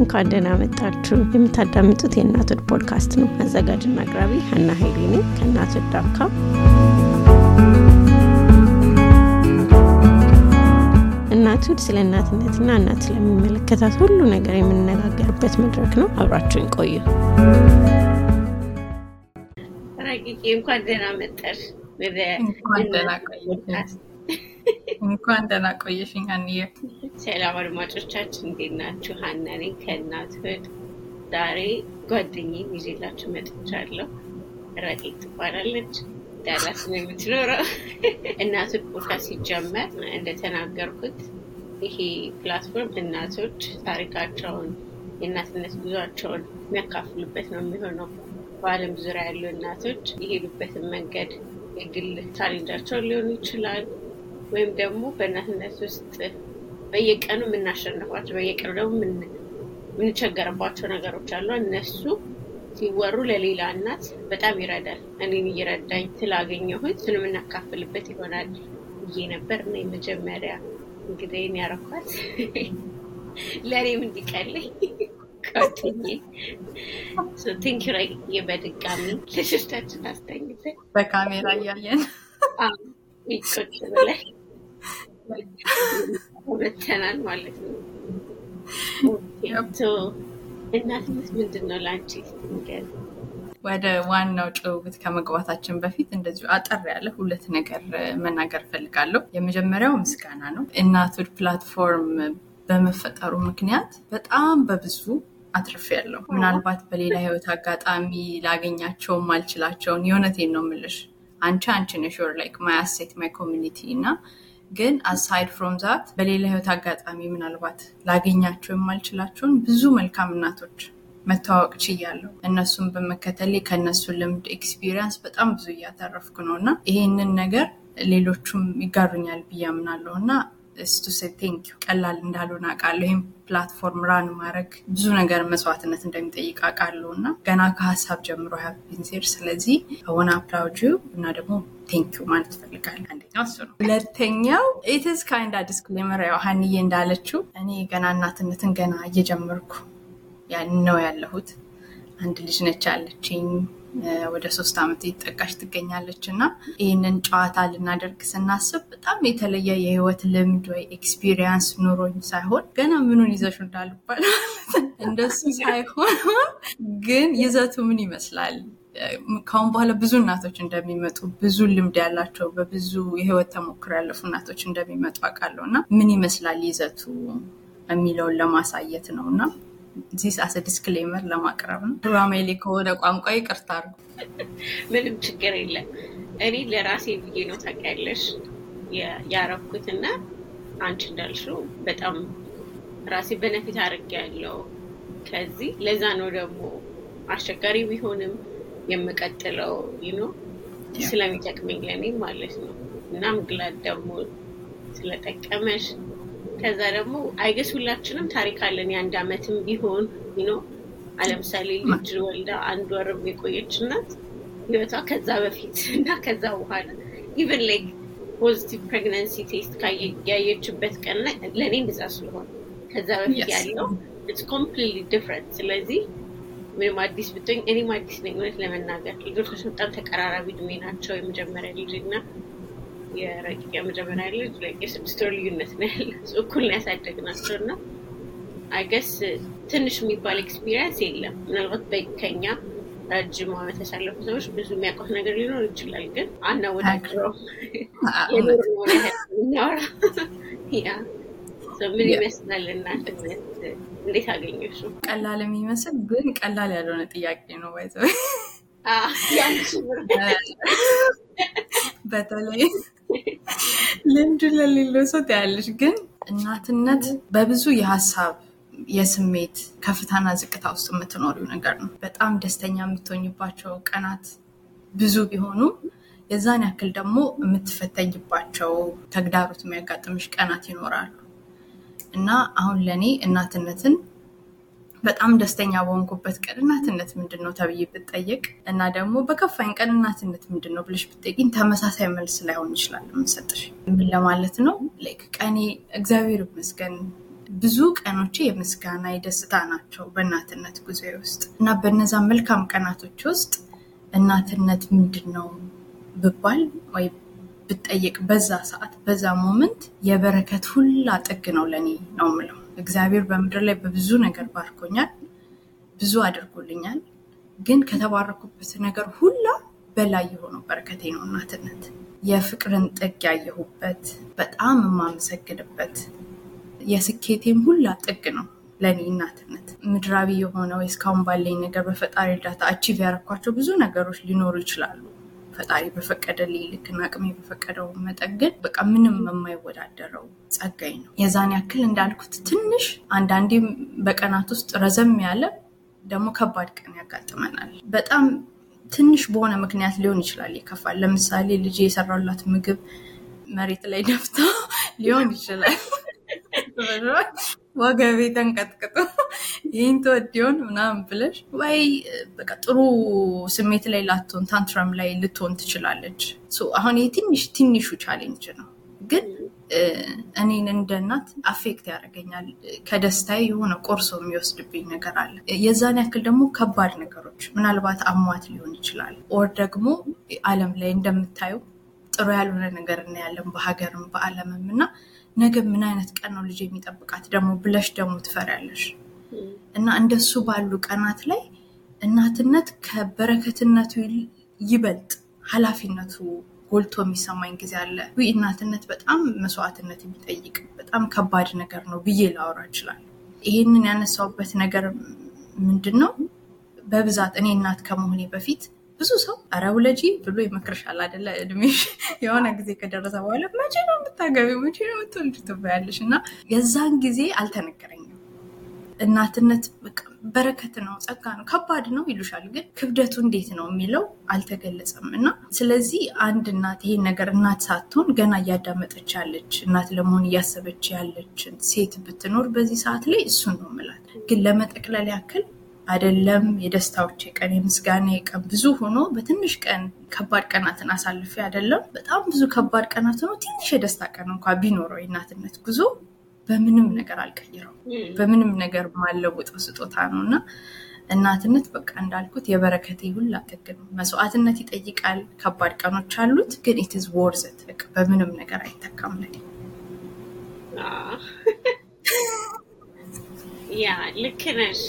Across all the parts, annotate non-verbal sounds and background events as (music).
እንኳን ደህና መጣችሁ። የምታዳምጡት የእናቶች ፖድካስት ነው። አዘጋጅና አቅራቢ ሀና ሀይሌ ነኝ ከእናቶች ዳካ እናቱድ ስለ እናትነትና እናት ስለሚመለከታት ሁሉ ነገር የምንነጋገርበት መድረክ ነው። አብራችሁን ቆዩ። ረቂቄ እንኳን ደህና መጣሽ ወደ እንኳን ደህና ቆየሽኝ ሀንዬ። ሰላም አድማጮቻችን፣ እንዴት ናችሁ? ሀና ነኝ ከእናትሆod ዛሬ ጓደኛዬን ይዤላችሁ መጥቻለሁ። ረቂቅ ትባላለች። ዳላስ ነው የምትኖረው። (laughs) እናቶች ፖድካስት ሲጀመር እንደተናገርኩት ይሄ platform እናቶች ታሪካቸውን የእናትነት ጉዟቸውን የሚያካፍሉበት ነው የሚሆነው። በዓለም ዙሪያ ያሉ እናቶች የሄዱበትን መንገድ የግል ቻሌንጃቸውን ሊሆኑ ይችላል ወይም ደግሞ በእናትነት ውስጥ በየቀኑ የምናሸንፏቸው በየቀኑ ደግሞ የምንቸገርባቸው ነገሮች አሉ። እነሱ ሲወሩ ለሌላ እናት በጣም ይረዳል። እኔም እየረዳኝ ስላገኘሁት እሱን የምናካፍልበት ይሆናል ብዬ ነበር እና የመጀመሪያ እንግዲህ ያረኳት (laughs) ለእኔም እንዲቀለኝ ቲንክ በድጋሚ ለሶስታችን አስተኝተን በካሜራ እያየን ቁጭ ብለን በተናል ማለት ነው። እናትነት ምንድን ነው ለአንቺ? ወደ ዋናው ጭውውት ከመግባታችን በፊት እንደዚሁ አጠር ያለ ሁለት ነገር መናገር ፈልጋለሁ። የመጀመሪያው ምስጋና ነው። እናቶች ፕላትፎርም በመፈጠሩ ምክንያት በጣም በብዙ አትርፌያለሁ። ምናልባት በሌላ ህይወት አጋጣሚ ላገኛቸው ማልችላቸውን የእውነቴን ነው የምልሽ አንቺ አንቺ ነሽ like my asset my community እና ግን aside from that በሌላ ህይወት አጋጣሚ ምናልባት ላገኛቸው የማልችላቸውን ብዙ መልካም እናቶች መተዋወቅ ችያለሁ። እነሱን በመከተሌ ከእነሱ ልምድ experience በጣም ብዙ እያተረፍኩ ነው እና ይሄንን ነገር ሌሎቹም ይጋሩኛል ብዬ አምናለሁ እና to think ቀላል እንዳልሆነ አውቃለሁ። ይህም platform run ማድረግ ብዙ ነገር መስዋዕትነት እንደሚጠይቅ አውቃለሁ እና ገና ከሀሳብ ጀምሮ I've been there ስለዚህ I wanna applaud you እና ደግሞ thank you ማለት ፈልጋለሁ። አንደኛው እሱ ነው። ሁለተኛው it's kinda disclaimer ያው ሀንዬ እንዳለችው እኔ ገና እናትነትን ገና እየጀመርኩ ነው ያለሁት። አንድ ልጅ ነች ያለችኝ ወደ ሶስት ዓመት የተጠጋች ትገኛለች እና ይህንን ጨዋታ ልናደርግ ስናስብ በጣም የተለየ የህይወት ልምድ ወይ experience ኑሮኝ ሳይሆን ገና ምኑን ይዘሹ እንዳልባል እንደሱ ሳይሆን ግን ይዘቱ ምን ይመስላል ከአሁን በኋላ ብዙ እናቶች እንደሚመጡ ብዙ ልምድ ያላቸው በብዙ የህይወት ተሞክሮ ያለፉ እናቶች እንደሚመጡ አውቃለሁ እና ምን ይመስላል ይዘቱ የሚለውን ለማሳየት ነው እና this as a disclaimer ለማቅረብ ነው። ራሜሌ ከሆነ ቋንቋ ይቅርታ አድርጉ። ምንም ችግር የለም። እኔ ለራሴ ብዬ ነው ታውቂያለሽ ያረኩትና አንቺ እንዳልሽው በጣም ራሴ benefit አድርጌያለሁ። ከዚህ ለዛ ነው ደግሞ አስቸጋሪ ቢሆንም የምቀጥለው you know ስለሚጠቅመኝ ለእኔ ማለት ነው። እና I'm glad ደግሞ ስለጠቀመሽ ከዛ ደግሞ I guess ሁላችንም ታሪክ አለን። የአንድ አመትም ቢሆን you know ለምሳሌ ልጅ ወልዳ አንድ ወርም የቆየች እናት ህይወቷ ከዛ በፊት እና ከዛ በኋላ even like positive pregnancy test ያየችበት ቀን ለእኔ እንደዛ ስለሆነ ከዛ በፊት ያለው it's completely different። ስለዚህ ምንም አዲስ ብትሆኝ እኔም አዲስ ነኝ። እውነት ለመናገር ልጆች በጣም ተቀራራቢ እድሜ ናቸው። የመጀመሪያ ልጅ እና የረቂቅ የመጀመሪያ ልጅ የስድስት ወር ልዩነት ነው ያለ እኩል ነው ያሳደግናቸው እና I guess ትንሽ የሚባል experience የለም። ምናልባት ከኛ ረጅም ዓመት ያሳለፉ ሰዎች ብዙ የሚያውቁት ነገር ሊኖር ይችላል፣ ግን አናወዳድረው የኖር ሆነ የሚያወራ ያ ምን ይመስላል እናትነት እንዴት አገኘሽው? ቀላል የሚመስል ግን ቀላል ያልሆነ ጥያቄ ነው by the በተለይ ልምዱ ለሌለው ሰው ታያለሽ። ግን እናትነት በብዙ የሀሳብ የስሜት ከፍታና ዝቅታ ውስጥ የምትኖሪው ነገር ነው። በጣም ደስተኛ የምትሆኝባቸው ቀናት ብዙ ቢሆኑ የዛን ያክል ደግሞ የምትፈተኝባቸው ተግዳሮት የሚያጋጥምሽ ቀናት ይኖራሉ እና አሁን ለእኔ እናትነትን በጣም ደስተኛ በሆንኩበት ቀን እናትነት ምንድን ነው ተብዬ ብጠየቅ እና ደግሞ በከፋኝ ቀን እናትነት ምንድን ነው ብለሽ ብጠይቅኝ ተመሳሳይ መልስ ላይሆን ይችላል የምሰጥሽ። ምን ለማለት ነው? ቀኔ እግዚአብሔር ይመስገን ብዙ ቀኖቼ የምስጋና የደስታ ናቸው በእናትነት ጉዞ ውስጥ እና በነዛ መልካም ቀናቶች ውስጥ እናትነት ምንድን ነው ብባል ወይ ብጠየቅ በዛ ሰዓት በዛ moment የበረከት ሁላ ጥግ ነው ለእኔ ነው ምለው። እግዚአብሔር በምድር ላይ በብዙ ነገር ባርኮኛል፣ ብዙ አድርጎልኛል። ግን ከተባረኩበት ነገር ሁላ በላይ የሆነው በረከቴ ነው እናትነት። የፍቅርን ጥግ ያየሁበት፣ በጣም የማመሰግንበት የስኬቴም ሁላ ጥግ ነው ለእኔ እናትነት። ምድራዊ የሆነው እስካሁን ባለኝ ነገር በፈጣሪ እርዳታ አቺቭ ያረኳቸው ብዙ ነገሮች ሊኖሩ ይችላሉ። ፈጣሪ በፈቀደልኝ ልክና አቅሜ በፈቀደው መጠን ግን በቃ ምንም የማይወዳደረው ጸጋኝ ነው። የዛን ያክል እንዳልኩት ትንሽ አንዳንዴም በቀናት ውስጥ ረዘም ያለ ደግሞ ከባድ ቀን ያጋጥመናል። በጣም ትንሽ በሆነ ምክንያት ሊሆን ይችላል ይከፋል። ለምሳሌ ልጅ የሰራላት ምግብ መሬት ላይ ደፍታ (laughs) ሊሆን ይችላል (laughs) ወገቤ ተንቀጥቅጦ ይህን ተወዲውን ምናምን ብለሽ ወይ በቃ ጥሩ ስሜት ላይ ላትሆን tantrum ላይ ልትሆን ትችላለች። አሁን ይህ ትንሽ ትንሹ challenge ነው፣ ግን እኔን እንደ እናት affect ያደርገኛል። ከደስታዬ የሆነ ቆርሶ የሚወስድብኝ ነገር አለ። የዛን ያክል ደግሞ ከባድ ነገሮች ምናልባት አሟት ሊሆን ይችላል። or ደግሞ ዓለም ላይ እንደምታየው ጥሩ ያልሆነ ነገር እናያለን በሀገርም በዓለምም እና ነገ ምን አይነት ቀን ነው ልጅ የሚጠብቃት ደግሞ ብለሽ ደግሞ ትፈሪያለሽ። እና እንደሱ ባሉ ቀናት ላይ እናትነት ከበረከትነቱ ይበልጥ ኃላፊነቱ ጎልቶ የሚሰማኝ ጊዜ አለ። እናትነት በጣም መስዋዕትነት የሚጠይቅ በጣም ከባድ ነገር ነው ብዬ ላወራ እችላለሁ። ይሄንን ያነሳውበት ነገር ምንድን ነው? በብዛት እኔ እናት ከመሆኔ በፊት ብዙ ሰው ኧረ ውለጂ ብሎ ይመክርሻል አይደለ? እድሜሽ የሆነ ጊዜ ከደረሰ በኋላ መቼ ነው የምታገቢው? መቼ ነው የምትወልጂ ትባያለሽ። እና የዛን ጊዜ አልተነገረኝም። እናትነት በረከት ነው፣ ጸጋ ነው፣ ከባድ ነው ይሉሻል። ግን ክብደቱ እንዴት ነው የሚለው አልተገለጸም። እና ስለዚህ አንድ እናት ይሄን ነገር እናት ሳትሆን ገና እያዳመጠች ያለች እናት ለመሆን እያሰበች ያለችን ሴት ብትኖር በዚህ ሰዓት ላይ እሱን ነው የምላት። ግን ለመጠቅለል ያክል አይደለም የደስታዎች ቀን የምስጋና ቀን ብዙ ሆኖ በትንሽ ቀን ከባድ ቀናትን አሳልፌ አይደለም በጣም ብዙ ከባድ ቀናት ሆኖ ትንሽ የደስታ ቀን እንኳ ቢኖረው የእናትነት ጉዞ በምንም ነገር አልቀይረው በምንም ነገር ማለውጠው ስጦታ ነው እና እናትነት በቃ እንዳልኩት የበረከቴ ሁላ ጥግ ነው። መስዋዕትነት ይጠይቃል። ከባድ ቀኖች አሉት፣ ግን it's worth it በምንም ነገር አይተካም ለኔ። (laughs) ያ ልክ ነሽ።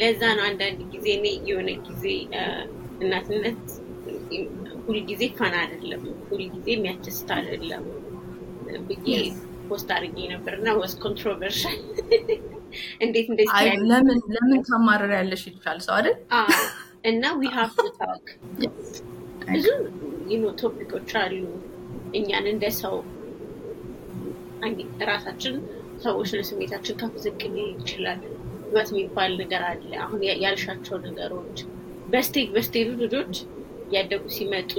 ለዛ ነው አንዳንድ ጊዜ እኔ የሆነ ጊዜ እናትነት ሁልጊዜ fun አይደለም፣ ሁልጊዜ የሚያስደስት አይደለም ብዬ post አድርጌ ነበር እና was controversial እንዴት እንደዚህ ለምን ለምን ታማረር ያለሽ ይልሻል ሰው አይደል? እና we have to talk ብዙ you know topic ኦች አሉ። እኛን እንደ ሰው ራሳችን ሰዎች ስሜታችን ከፍ ዝቅ ይችላል። ህይወት የሚባል ነገር አለ። አሁን ያልሻቸው ነገሮች በስቴጅ በስቴጁ ልጆች እያደጉ ሲመጡ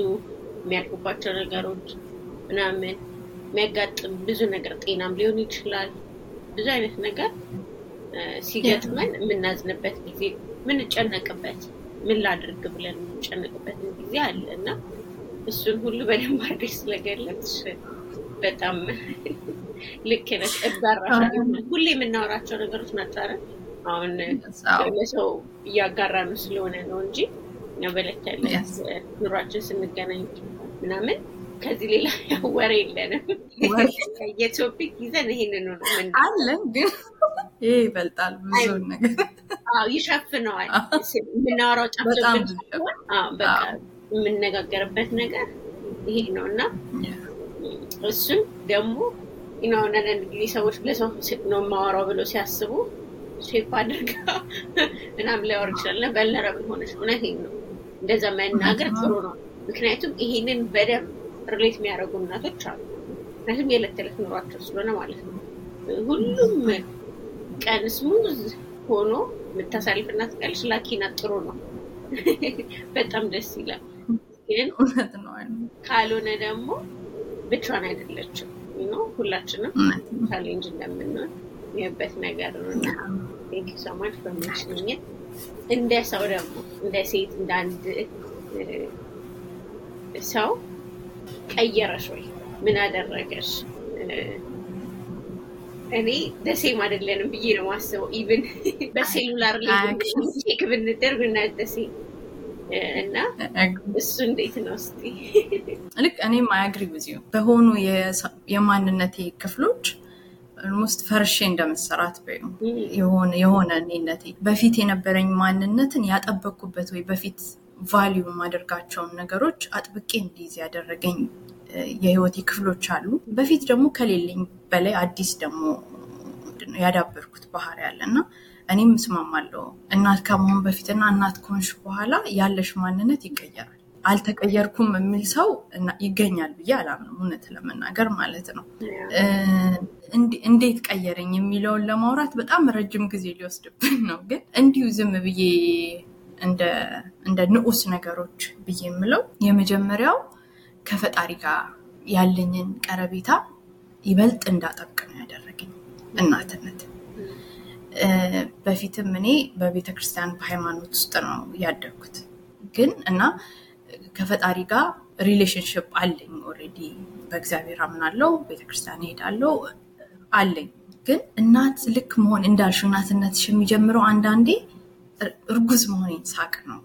የሚያልፉባቸው ነገሮች ምናምን የሚያጋጥም ብዙ ነገር ጤናም ሊሆን ይችላል። ብዙ አይነት ነገር ሲገጥመን የምናዝንበት ጊዜ፣ ምንጨነቅበት ምን ላድርግ ብለን የምንጨነቅበትን ጊዜ አለ እና እሱን ሁሉ በደንብ አድርገሽ ስለገለጽሽ በጣም ልክ ነሽ። እጋራሻለሁ። ሁሌ የምናወራቸው ነገሮች ናቸው አይደል? አሁን ለሰው እያጋራ ነው ስለሆነ ነው እንጂ በለት ያለ ኑሯችን ስንገናኝ ምናምን ከዚህ ሌላ ወሬ የለንም። (laughs) የቶፒክ ይዘን ይሄንን ነው አለን፣ ግን ይሄ ይበልጣል ብዙ ነገር። ይሸፍነዋል። የምናወራው በቃ የምነጋገርበት ነገር ይሄ ነው እና እሱን ደግሞ አንዳንድ ጊዜ ሰዎች ለሰው ነው የማወራው ብለው ሲያስቡ share አድርጋ ምናምን ሊያወር ይችላል እና vulnerable ሆነች። እውነቴን ነው እንደዛ መናገር ጥሩ ነው። ምክንያቱም ይሄንን በደንብ relate የሚያደርጉ እናቶች አሉ። ምክንያቱም የዕለት ተዕለት ኑሯቸው ስለሆነ ማለት ነው። ሁሉም ቀን smooth ሆኖ የምታሳልፍ እናት ካለሽ lucky ና ጥሩ ነው። (laughs) በጣም ደስ ይላል። ግን ካልሆነ ደግሞ ብቻዋን አይደለችም። ሁላችንም challenge እንደምንሆን የሚበት ነገር ነው እና thank you so much በሚሽኝት እንደ ሰው ደግሞ እንደ ሴት እንደ አንድ ሰው ቀየረሽ ወይ? ምን አደረገሽ? እኔ the same አይደለንም ብዬ ነው ማስበው። even (laughs) በ cellular check ብንደርግ እና the same እና እሱ እንዴት ነው እስኪ? ልክ እኔም I agree ብዙ በሆኑ የማንነቴ ክፍሎች almost ፈርሼ እንደመሰራት በዩ የሆነ እኔነቴ በፊት የነበረኝ ማንነትን ያጠበቅኩበት ወይ በፊት value የማደርጋቸውን ነገሮች አጥብቄ እንዲይዝ ያደረገኝ የህይወቴ ክፍሎች አሉ። በፊት ደግሞ ከሌለኝ በላይ አዲስ ደግሞ ያዳበርኩት ባህሪ ያለ እና እኔም እስማማለሁ። እናት ከመሆን በፊትና እናት ከሆንሽ በኋላ ያለሽ ማንነት ይቀየራል። አልተቀየርኩም የሚል ሰው ይገኛል ብዬ አላምንም፣ እውነት ለመናገር ማለት ነው። እንዴት ቀየረኝ የሚለውን ለማውራት በጣም ረጅም ጊዜ ሊወስድብን ነው። ግን እንዲሁ ዝም ብዬ እንደ ንዑስ ነገሮች ብዬ የምለው የመጀመሪያው ከፈጣሪ ጋር ያለኝን ቀረቤታ ይበልጥ እንዳጠብቅ ነው ያደረገኝ እናትነት። በፊትም እኔ በቤተክርስቲያን በሃይማኖት ውስጥ ነው ያደግኩት ግን እና ከፈጣሪ ጋር relationship አለኝ already በእግዚአብሔር አምናለው ቤተክርስቲያን እሄዳለው አለኝ። ግን እናት ልክ መሆን እንዳልሽው እናትነትሽ የሚጀምረው አንዳንዴ እርጉዝ መሆኔን ሳውቅ ነው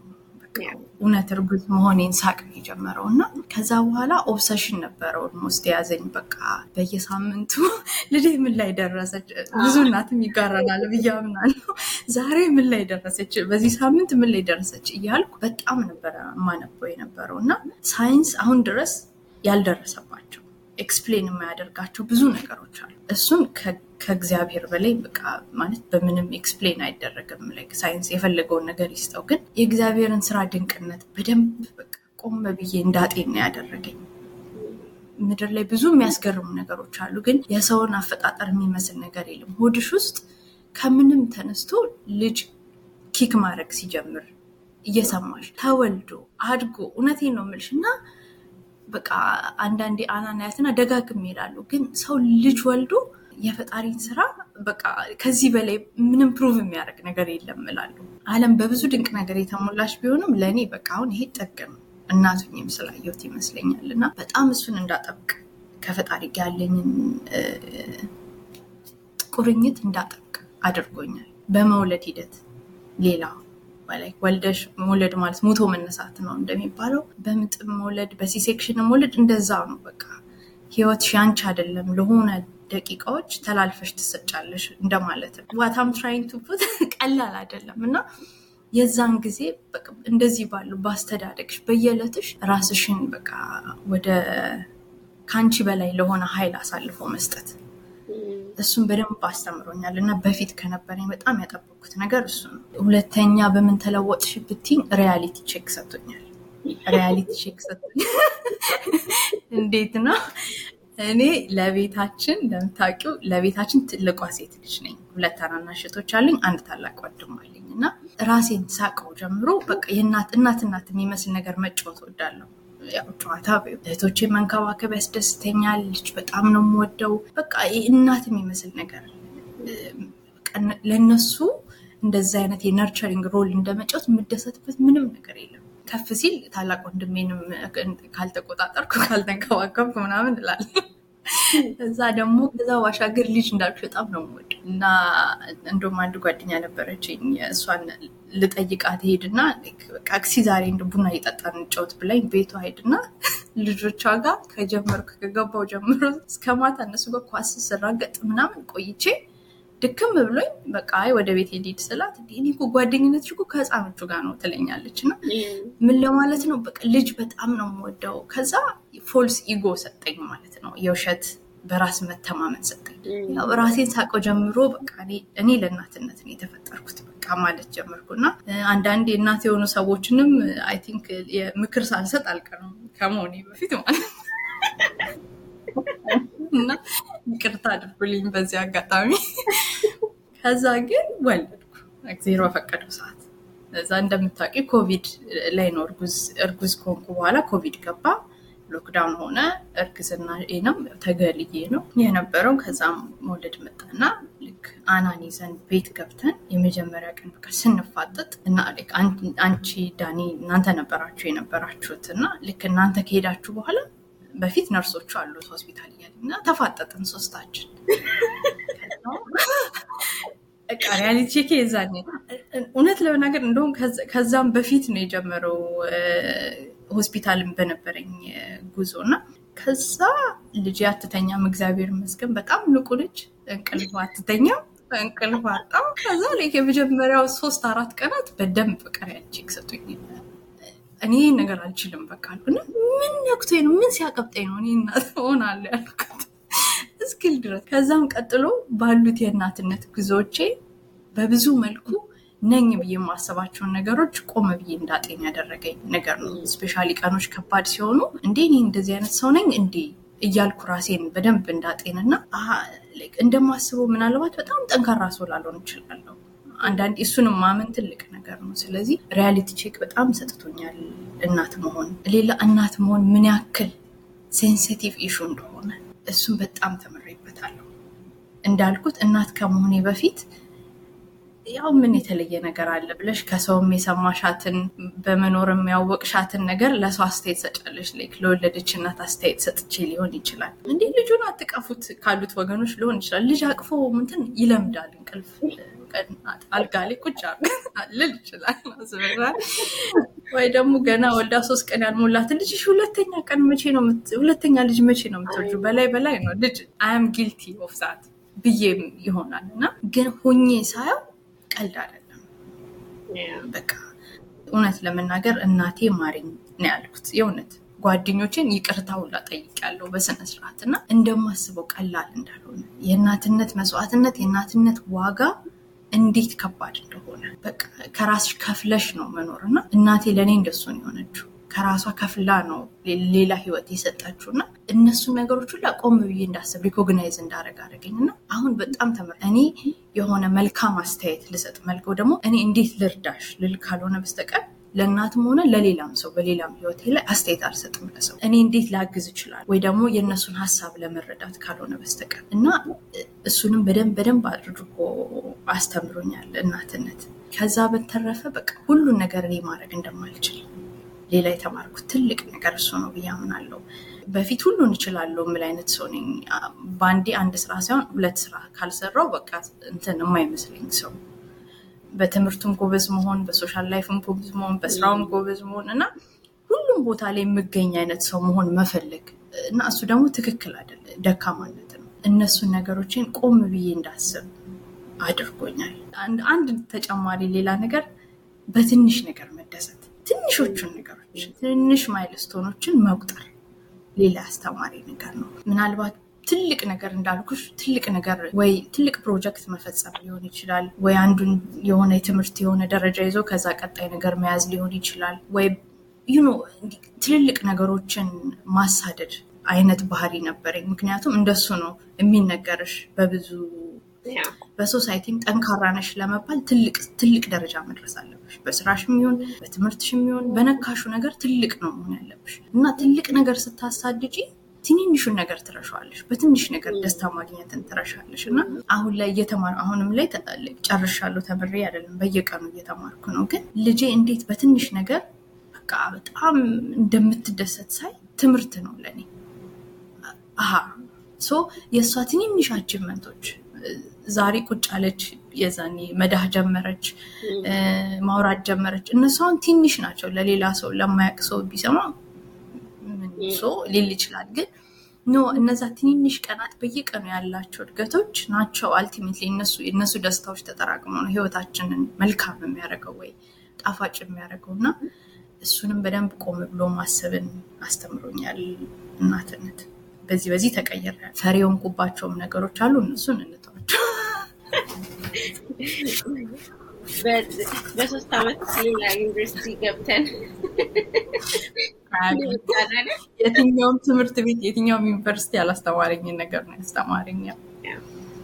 እውነት እርጉዝ መሆኔን ሳውቅ ነው የጀመረው እና ከዛ በኋላ obsession ነበረው almost የያዘኝ። በቃ በየሳምንቱ (laughs) ልጄ ምን ላይ ደረሰች ብዙ እናትም ይጋረናል ብዬ አምናለሁ። (laughs) ዛሬ ምን ላይ ደረሰች? በዚህ ሳምንት ምን ላይ ደረሰች? እያልኩ በጣም ነበረ ማነበው የነበረው እና ሳይንስ አሁን ድረስ ያልደረሰባቸው explain የማያደርጋቸው ብዙ ነገሮች አሉ። እሱን ከእግዚአብሔር በላይ በቃ ማለት በምንም explain አይደረግም። ሳይንስ የፈለገውን ነገር ይስጠው ግን የእግዚአብሔርን ስራ ድንቅነት በደንብ በቃ ቆም ብዬ እንዳጤን ነው ያደረገኝ። ምድር ላይ ብዙ የሚያስገርሙ ነገሮች አሉ ግን የሰውን አፈጣጠር የሚመስል ነገር የለም። ሆድሽ ውስጥ ከምንም ተነስቶ ልጅ kick ማድረግ ሲጀምር እየሰማሽ ተወልዶ አድጎ እውነቴን ነው ምልሽ እና በቃ አንዳንዴ አናን አያትና ደጋግም ይላሉ ግን ሰው ልጅ ወልዶ የፈጣሪን ስራ በቃ ከዚህ በላይ ምንም prove የሚያደርግ ነገር የለም እላሉ አለም በብዙ ድንቅ ነገር የተሞላች ቢሆንም ለእኔ በቃ አሁን ይሄ ጥግ ነው። እናቱኝም ስላየሁት ይመስለኛል። እና በጣም እሱን እንዳጠብቅ ከፈጣሪ ጋር ያለኝን ቁርኝት እንዳጠብቅ አድርጎኛል። በመውለድ ሂደት ሌላ ወልደሽ መውለድ ማለት ሙቶ መነሳት ነው እንደሚባለው። በምጥ መውለድ በ C-section መውለድ እንደዛ ነው በቃ። ህይወት ሻንች አይደለም ለሆነ ደቂቃዎች ተላልፈሽ ትሰጫለሽ እንደማለት ነው። what I'm trying to put ቀላል አይደለም። እና የዛን ጊዜ እንደዚህ ባሉ በአስተዳደግሽ በየዕለትሽ ራስሽን በቃ ወደ ከአንቺ በላይ ለሆነ ሀይል አሳልፎ መስጠት። እሱን በደንብ አስተምሮኛል። እና በፊት ከነበረኝ በጣም ያጠበቅኩት ነገር እሱ ነው። ሁለተኛ በምን ተለወጥሽ ብትኝ reality check ሰጥቶኛል። (laughs) reality check ሰጥቶኛል። (laughs) እንዴት ነው እኔ ለቤታችን እንደምታውቂው ለቤታችን ትልቋ ሴት ልጅ ነኝ። ሁለት ታናናሽ እህቶች አለኝ አንድ ታላቅ ወንድም አለኝ እና ራሴን ሳቀው ጀምሮ በቃ የእናት እናት እናት የሚመስል ነገር መጫወት ወዳለሁ ያው ጨዋታ እህቶቼ መንከባከብ ያስደስተኛል ልጅ በጣም ነው የምወደው። በቃ እናት የሚመስል ነገር ለእነሱ እንደዚ አይነት የነርቸሪንግ ሮል እንደመጫወት የምደሰትበት ምንም ነገር የለም ከፍ ሲል ታላቅ ወንድሜንም ካልተቆጣጠርኩ ካልተንከባከብኩ ምናምን እላለሁ። እዛ ደግሞ ከዛ ባሻገር ልጅ እንዳልኩ በጣም ነው ወድ እና እንደም አንድ ጓደኛ ነበረችኝ እሷን ልጠይቃት ሄድና ቃክሲ ዛሬ እንደ ቡና እየጠጣ እንጫወት ብላኝ ቤቷ ሄድና ልጆቿ ጋር ከጀመርኩ ከገባው ጀምሮ እስከ ማታ እነሱ ጋር ኳስ ስራገጥ ምናምን ቆይቼ ድክም ብሎኝ በቃ አይ ወደ ቤት ሄድ ስላት እኔ ጓደኝነት እኮ ከህፃኖቹ ጋር ነው ትለኛለች። እና ምን ለማለት ነው? በቃ ልጅ በጣም ነው የምወደው። ከዛ false ego ሰጠኝ ማለት ነው። የውሸት በራስ መተማመን ሰጠኝ። ራሴን ሳውቀው ጀምሮ በቃ እኔ ለእናትነት ነው የተፈጠርኩት በቃ ማለት ጀመርኩና አንዳንድ እናት የሆኑ ሰዎችንም I think ምክር ሳልሰጥ አልቀርም ከመሆኔ በፊት ማለት እና ይቅርታ አድርጉልኝ በዚህ አጋጣሚ። ከዛ ግን ወለድኩ። እግዜር በፈቀደው ሰዓት። እዛ እንደምታውቂ ኮቪድ ላይ ነው እርጉዝ ከሆንኩ በኋላ ኮቪድ ገባ። lockdown ሆነ። እርግዝና ነው ተገልዬ ነው የነበረው። ከዛም መውለድ መጣና ልክ አናን ይዘን ቤት ገብተን የመጀመሪያ ቀን በቃ ስንፋጠጥ እና አንቺ ዳኒ እናንተ ነበራችሁ የነበራችሁት እና ልክ እናንተ ከሄዳችሁ በኋላ በፊት ነርሶቹ አሉት ሆስፒታል እያለ እና ተፋጠጥን ሶስታችን reality check የዛኔ እውነት ለመናገር እንደውም ከዛም በፊት ነው የጀመረው ሆስፒታልን በነበረኝ ጉዞ እና ከዛ ልጅ አትተኛም፣ እግዚአብሔር ይመስገን በጣም ንቁ ልጅ እንቅልፍ አትተኛም፣ እንቅልፍ አጣው። ከዛ የመጀመሪያው ሶስት አራት ቀናት በደንብ በቃ reality check ሰጡኝ። እኔ ነገር አልችልም በቃ አልኩና ምን ነክቶኝ ነው ምን ሲያቀብጠኝ ነው እኔ እናት ሆናለሁ ያልኩት እስክል ድረስ ከዛም ቀጥሎ ባሉት የእናትነት ጉዞዎቼ በብዙ መልኩ ነኝ ብዬ የማሰባቸውን ነገሮች ቆመ ብዬ እንዳጤን ያደረገኝ ነገር ነው። especially ቀኖች ከባድ ሲሆኑ እንዴ እኔ እንደዚህ አይነት ሰው ነኝ እንዴ እያልኩ ራሴን በደንብ እንዳጤንና እንደማስበው ምናልባት በጣም ጠንካራ ሰው ላልሆን እችላለሁ። አንዳንዴ እሱንም ማመን ትልቅ ነገር ነው። ስለዚህ reality check በጣም ሰጥቶኛል። እናት መሆን ሌላ እናት መሆን ምን ያክል sensitive issue እንደሆነ እሱም በጣም ተምሬበታለሁ። እንዳልኩት እናት ከመሆኔ በፊት ያው ምን የተለየ ነገር አለ ብለሽ ከሰውም የሰማሻትን በመኖርም ያወቅሻትን ነገር ለሰው አስተያየት ሰጫለሽ። like ለወለደች እናት አስተያየት ሰጥቼ ሊሆን ይችላል። እንዲህ ልጁን አትቀፉት ካሉት ወገኖች ሊሆን ይችላል። ልጅ አቅፎ ምንትን ይለምዳል። እንቅልፍ አልጋ ላይ ቁጭ ልል ይችላል። ወይ ደግሞ ገና ወልዳ ሶስት ቀን ያልሞላት ልጅ ሁለተኛ ቀን መቼ ነው ሁለተኛ ልጅ መቼ ነው የምትወልጁ? በላይ በላይ ነው ልጅ I am guilty of that ብዬም ይሆናል እና ግን ሁኜ ሳየው ቀልድ አይደለም። በቃ እውነት ለመናገር እናቴ ማሪኝ ነው ያልኩት። የእውነት ጓደኞቼን ይቅርታ ሁላ ጠይቄያለሁ በስነ ስርዓት እና እንደማስበው ቀላል እንዳልሆነ የእናትነት መስዋዕትነት የእናትነት ዋጋ እንዴት ከባድ እንደሆነ በቃ ከራስሽ ከፍለሽ ነው መኖር እና እናቴ ለእኔ እንደሱ ነው የሆነችው። ከራሷ ከፍላ ነው ሌላ ህይወት የሰጠችው እና እነሱን ነገሮች ሁላ ቆም ብዬ እንዳስብ recognize እንዳደረግ አደረገኝ እና አሁን በጣም ተምር እኔ የሆነ መልካም አስተያየት ልሰጥ መልከው ደግሞ እኔ እንዴት ልርዳሽ ልል ካልሆነ በስተቀር ለእናትም ሆነ ለሌላም ሰው በሌላም ህይወቴ ላይ አስተያየት አልሰጥም ለሰው እኔ እንዴት ላግዝ ይችላል ወይ ደግሞ የእነሱን ሀሳብ ለመረዳት ካልሆነ በስተቀር እና እሱንም በደንብ በደንብ አድርጎ አስተምሮኛል እናትነት። ከዛ በተረፈ በቃ ሁሉን ነገር እኔ ማድረግ እንደማልችል ሌላ የተማርኩት ትልቅ ነገር እሱ ነው ብዬ አምናለሁ። በፊት ሁሉን እችላለሁ የምል አይነት ሰው ነኝ። በአንዴ አንድ ስራ ሳይሆን ሁለት ስራ ካልሰራው በቃ እንትን የማይመስለኝ ሰው በትምህርቱም ጎበዝ መሆን፣ በ social life ም ጎበዝ መሆን፣ በስራውም ጎበዝ መሆን እና ሁሉም ቦታ ላይ የምገኝ አይነት ሰው መሆን መፈለግ እና እሱ ደግሞ ትክክል አይደለ፣ ደካማነት ነው። እነሱን ነገሮችን ቆም ብዬ እንዳስብ አድርጎኛል። አንድ ተጨማሪ ሌላ ነገር በትንሽ ነገር መደሰት፣ ትንሾቹን ነገሮች ትንሽ milestone ኦችን መቁጠር ሌላ አስተማሪ ነገር ነው። ምናልባት ትልቅ ነገር እንዳልኩሽ ትልቅ ነገር ወይ ትልቅ ፕሮጀክት መፈጸም ሊሆን ይችላል፣ ወይ አንዱን የሆነ የትምህርት የሆነ ደረጃ ይዞ ከዛ ቀጣይ ነገር መያዝ ሊሆን ይችላል፣ ወይ you know ትልልቅ ነገሮችን ማሳደድ አይነት ባህሪ ነበረኝ። ምክንያቱም እንደሱ ነው የሚነገርሽ በብዙ በሶሳይቲም ጠንካራ ነሽ ለመባል ትልቅ ደረጃ መድረስ አለብሽ። በስራሽም ይሁን በትምህርትሽም ይሁን በነካሹ ነገር ትልቅ ነው መሆን ያለብሽ እና ትልቅ ነገር ስታሳድጂ ትንንሹን ነገር ትረሻዋለሽ። በትንሽ ነገር ደስታ ማግኘትን ትረሻለሽ እና አሁን ላይ እየተማር አሁንም ላይ ጨርሻለሁ ተምሬ አይደለም በየቀኑ እየተማርኩ ነው። ግን ልጄ እንዴት በትንሽ ነገር በቃ በጣም እንደምትደሰት ሳይ ትምህርት ነው ለእኔ። አሀ so የእሷ ትንንሽ achievement ኦች ዛሬ ቁጭ አለች፣ የዛኔ መዳህ ጀመረች፣ ማውራት ጀመረች። እነሱ አሁን ትንሽ ናቸው። ለሌላ ሰው ለማያውቅ ሰው ቢሰማ so ሊል ይችላል። ግን no እነዛ ትንንሽ ቀናት በየቀኑ ያላቸው እድገቶች ናቸው ultimately እነሱ ደስታዎች ተጠራቅመው ነው ህይወታችንን መልካም የሚያደርገው ወይ ጣፋጭ የሚያደርገው እና እሱንም በደንብ ቆም ብሎ ማሰብን አስተምሮኛል እናትነት። በዚህ በዚህ ተቀይሬያለሁ። ፈሪ የሆንኩባቸውም ነገሮች አሉ፣ እነሱን እንተዋቸው። (laughs) በሶስት ዓመት ሌላ ዩኒቨርሲቲ ገብተን የትኛውም ትምህርት ቤት የትኛውም ዩኒቨርሲቲ ያላስተማረኝን ነገር ነው ያስተማረኝ።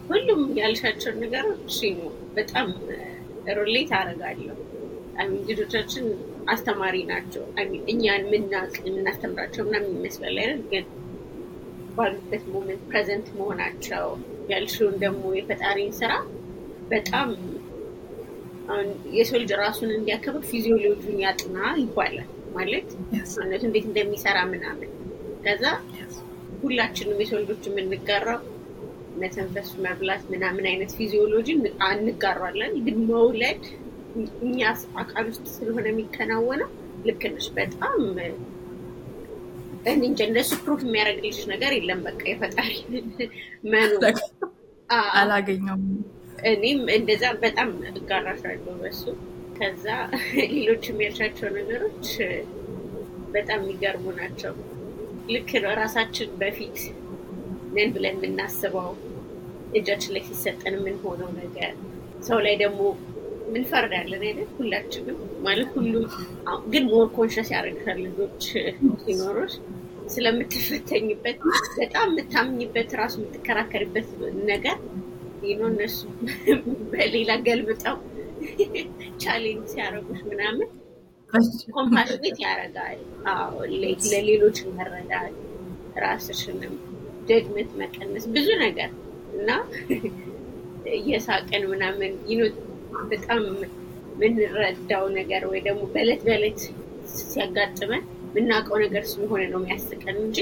ሁሉም ያልሻቸውን ነገሮች በጣም relate አደርጋለሁ። ልጆቻችን አስተማሪ ናቸው። እኛን ምናቅ የምናስተምራቸው ምናምን ይመስላል አይደል? ግን ባሉበት moment present መሆናቸው ያልሽውን ደግሞ የፈጣሪን ስራ በጣም የሰው ልጅ ራሱን እንዲያከብር physiology ውን ያጥና ይባላል። ማለት ሰውነቱ እንዴት እንደሚሰራ ምናምን። ከዛ ሁላችንም የሰው ልጆች የምንጋራው መተንፈስ፣ መብላት ምናምን አይነት ፊዚዮሎጂን እንጋራለን። ግን መውለድ እኛ አካል ውስጥ ስለሆነ የሚከናወነው ልክ ነሽ። በጣም እኔ እንጃ እንደሱ ፕሩፍ የሚያደርግልሽ ነገር የለም። በቃ የፈጣሪ (laughs) መኖር (laughs) አላገኘውም። እኔም እንደዛ በጣም እጋራሻለሁ በሱ። ከዛ ሌሎች የሚያልሻቸው ነገሮች በጣም የሚገርሙ ናቸው። ልክ ራሳችን በፊት ነን ብለን የምናስበው እጃችን ላይ ሲሰጠን የምንሆነው ነገር ሰው ላይ ደግሞ ምንፈርዳለን አይደል? ሁላችንም ማለት ሁሉም ግን more conscious ያደርግሻል ልጆች ሲኖሩሽ ስለምትፈተኝበት በጣም የምታምኝበት ራሱ የምትከራከሪበት ነገር you know እነሱ በሌላ ገልብጠው challenge ሲያደርጉሽ ምናምን compassionate ያደርጋል። ለሌሎች መረዳት፣ ራስሽንም judgment መቀነስ ብዙ ነገር እና እየሳቅን ምናምን በጣም የምንረዳው ነገር ወይ ደግሞ በዕለት በዕለት ሲያጋጥመን የምናውቀው ነገር ስለሆነ ነው የሚያስቀን እንጂ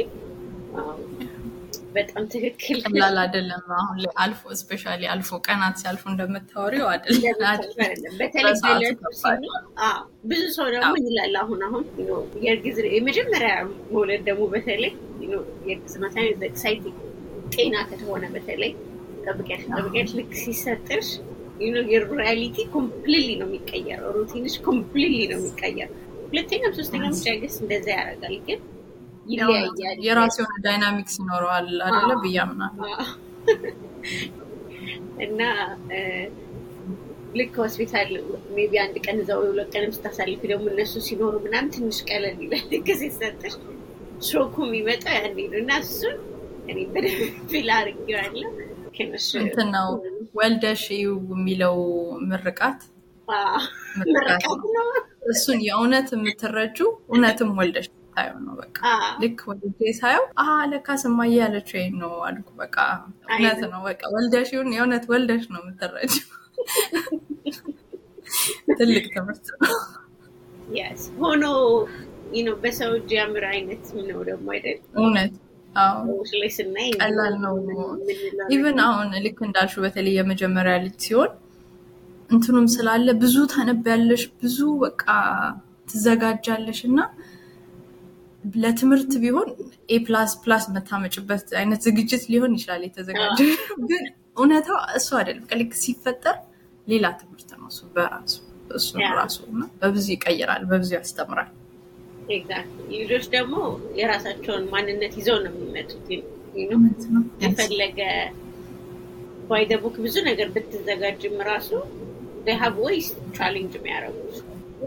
በጣም ትክክል ቀላል አይደለም። አሁን ላይ አልፎ especially አልፎ ቀናት ሲያልፉ እንደምታወሪው አይደለም። በተለይ ብዙ ሰው ደግሞ ይላል አሁን አሁን የእርግዝ የመጀመሪያ መውለድ ደግሞ በተለይ የእርግዝ መሳይ ኤክሳይቲንግ ጤና ከተሆነ በተለይ ጠብቂያች ጠብቂያች ልክ ሲሰጥሽ የሪያሊቲ ኮምፕሊትሊ ነው የሚቀየረው። ሩቲንሽ ኮምፕሊትሊ ነው የሚቀየረው። ሁለተኛም ሶስተኛም ብቻ ገስ እንደዛ ያደርጋል ግን ይለያያል። የራሱ የሆነ ዳይናሚክስ ይኖረዋል አይደለ ብዬ አምናለሁ። እና ልክ ሆስፒታል maybe አንድ ቀን እዛው ሁለት ቀንም ስታሳልፊ ደግሞ እነሱ ሲኖሩ ምናምን ትንሽ ቀለል ይላል። ልክ ሲሰጥሽ shock ኡ የሚመጣው ያኔ ነው እና እሱን እኔ በደንብ feel አድርጌዋለሁ። እንትን ነው ወልደሽ የሚለው ምርቃት ምርቃት ነው። እሱን የእውነት የምትረጂው እውነትም ወልደሽ ታየው ነው። በቃ ልክ ወልጄ ሳየው አ ለካስ እማዬ ያለችው ይሄን ነው አልኩ። በቃ እውነት ነው። በቃ ወልደሽ ይሁን የእውነት ወልደሽ ነው የምትረጁ። (laughs) ትልቅ ትምህርት ነው። ሆኖ በሰው እጅ ያምር አይነት ነው ደግሞ አይደል? እውነት ቀላል ነው። ኢቨን አሁን ልክ እንዳልሹ በተለይ የመጀመሪያ ልጅ ሲሆን እንትኑም ስላለ ብዙ ታነቢያለሽ፣ ብዙ በቃ ትዘጋጃለሽ እና ለትምህርት ቢሆን A plus plus መታመጭበት አይነት ዝግጅት ሊሆን ይችላል የተዘጋጀ። ግን እውነታው እሱ አይደለም። ልክ ሲፈጠር ሌላ ትምህርት ነው እሱ በራሱ እሱ ራሱ በብዙ ይቀይራል፣ በብዙ ያስተምራል። ልጆች ደግሞ የራሳቸውን ማንነት ይዘው ነው የሚመጡት። የፈለገ by the book ብዙ ነገር ብትዘጋጅም ራሱ have ways challenge የሚያደርጉት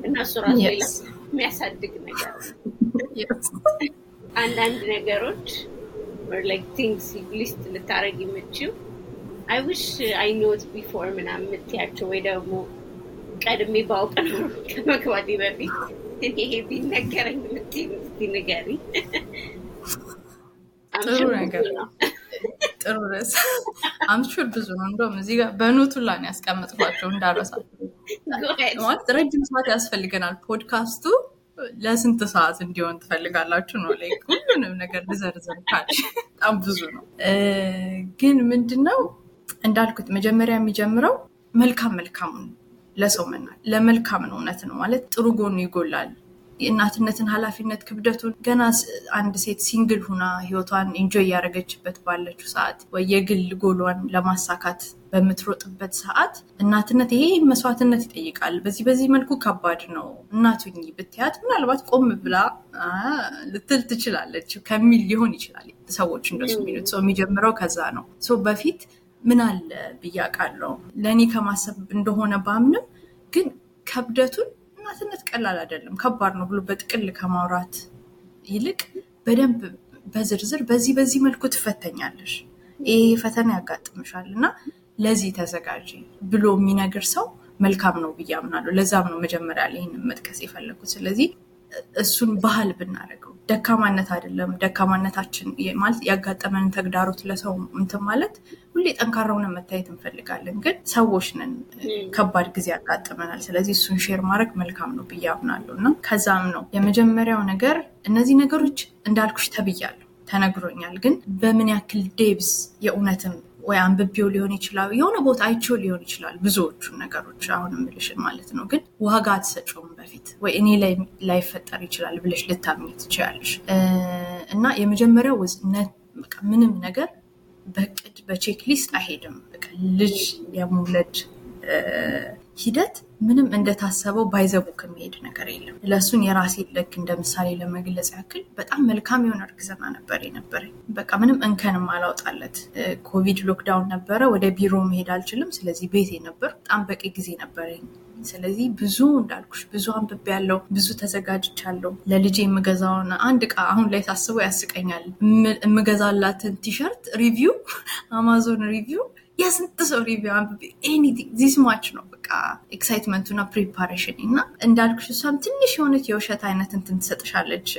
እና እሱ ራሱ ሌላ የሚያሳድግ ነገር (laughs) አንዳንድ ነገሮች things list ልታደረግ የምችው I wish I knew before ምናምን የምትያቸው ወይ ደግሞ ቀድሜ ባውቅ ነው ከመግባቴ በፊት ይሄ ቢነገረኝ የምትይው እስኪ ንገሪኝ። ጥሩ ነገር (laughs) ጥሩ ርዕስ I'm sure ብዙ ነው። እንደውም እዚህ ጋር በ note ኡ ላይ ነው ያስቀመጥኳቸው እንዳረሳቸው። ማለት ረጅም ሰዓት ያስፈልገናል። ፖድካስቱ ለስንት ሰዓት እንዲሆን ትፈልጋላችሁ ነው ላይ ሁሉንም ነገር ልዘርዝር ካልሽ በጣም ብዙ ነው። ግን ምንድነው እንዳልኩት መጀመሪያ የሚጀምረው መልካም መልካሙን ለሰው መናገር መልካም ነው። እውነት ነው ማለት ጥሩ ጎኑ ይጎላል። የእናትነትን ኃላፊነት ክብደቱን ገና አንድ ሴት single ሁና ህይወቷን enjoy እያደረገችበት ባለችው ሰዓት ወይ የግል ጎሏን ለማሳካት በምትሮጥበት ሰዓት እናትነት ይሄ መስዋዕትነት ይጠይቃል። በዚህ በዚህ መልኩ ከባድ ነው እናቱኝ ብትያት ምናልባት ቆም ብላ ልትል ትችላለች ከሚል ሊሆን ይችላል። ሰዎች እንደሱ የሚሉት ሰው የሚጀምረው ከዛ ነው። ሰው በፊት ምን አለ ብዬ አውቃለሁ ለእኔ ከማሰብ እንደሆነ ባምንም ግን ክብደቱን እናትነት ቀላል አይደለም፣ ከባድ ነው ብሎ በጥቅል ከማውራት ይልቅ በደንብ በዝርዝር በዚህ በዚህ መልኩ ትፈተኛለሽ፣ ይሄ ፈተና ያጋጥምሻል እና ለዚህ ተዘጋጂ ብሎ የሚነግር ሰው መልካም ነው ብዬ አምናለሁ። ለዛም ነው መጀመሪያ ላይ ይህንን መጥቀስ የፈለግኩት። ስለዚህ እሱን ባህል ብናደርገው ደካማነት አይደለም። ደካማነታችን ማለት ያጋጠመንን ተግዳሮት ለሰው እንትን ማለት ሁሌ ጠንካራ ሆነን መታየት እንፈልጋለን፣ ግን ሰዎች ነን፣ ከባድ ጊዜ ያጋጥመናል። ስለዚህ እሱን share ማድረግ መልካም ነው ብዬ አምናለሁ እና ከዛም ነው የመጀመሪያው ነገር እነዚህ ነገሮች እንዳልኩሽ ተብያለሁ። ተነግሮኛል። ግን በምን ያክል depth የእውነትም ወይ አንብቤው ሊሆን ይችላል፣ የሆነ ቦታ አይቼው ሊሆን ይችላል። ብዙዎቹን ነገሮች አሁን የምልሽን ማለት ነው። ግን ዋጋ አትሰጪውም በፊት ወይ እኔ ላይ ላይፈጠር ይችላል ብለሽ ልታምኝ ትችላለሽ። እና የመጀመሪያው ምንም ነገር በእቅድ በ checklist አይሄድም። ልጅ የመውለድ ሂደት ምንም እንደታሰበው by the book የሚሄድ ነገር የለም። ለእሱን የራሴ ልክ እንደ ምሳሌ ለመግለጽ ያክል በጣም መልካም የሆነ እርግዝና ነበር የነበረኝ። በቃ ምንም እንከንም አላወጣለት። COVID lockdown ነበረ። ወደ ቢሮ መሄድ አልችልም። ስለዚህ ቤቴ ነበር። በጣም በቂ ጊዜ ነበረኝ። ስለዚህ ብዙ እንዳልኩሽ ብዙ አንብቤያለሁ ብዙ ተዘጋጅቻለሁ። ለልጄ የምገዛውን አንድ እቃ አሁን ላይ ሳስበው ያስቀኛል። የምገዛላትን ቲሸርት review Amazon review የስንት ሰው review አንብቤ anything this much ነው በቃ excitement ኡና preparation እና እንዳልኩሽ እሷም ትንሽ የሆነች የውሸት አይነት እንትን ትሰጥሻለች።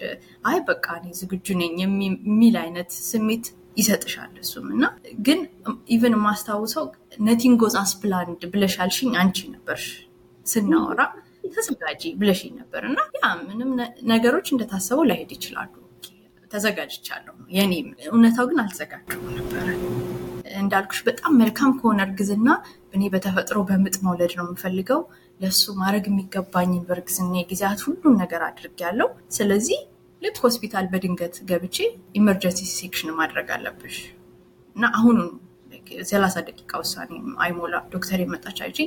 አይ በቃ እኔ ዝግጁ ነኝ የሚል አይነት ስሜት ይሰጥሻል። እሱም እና ግን even የማስታውሰው nothing goes as planned ብለሻልሽኝ አንቺ ነበርሽ ስናወራ ተዘጋጂ ብለሽኝ ነበር እና ያ ምንም ነገሮች እንደታሰበው ላይሄድ ይችላሉ። ተዘጋጅቻለሁ ነው እውነታው ግን አልተዘጋጀሁም ነበረ። እንዳልኩሽ በጣም መልካም ከሆነ እርግዝና እኔ በተፈጥሮ በምጥ መውለድ ነው የምፈልገው። ለእሱ ማድረግ የሚገባኝን በእርግዝና ጊዜያት ሁሉን ነገር አድርጌያለሁ። ስለዚህ ልክ ሆስፒታል በድንገት ገብቼ emergency section ማድረግ አለብሽ እና አሁኑን ሰላሳ ደቂቃ ውሳኔ አይሞላ ዶክተር የመጣች አይቼ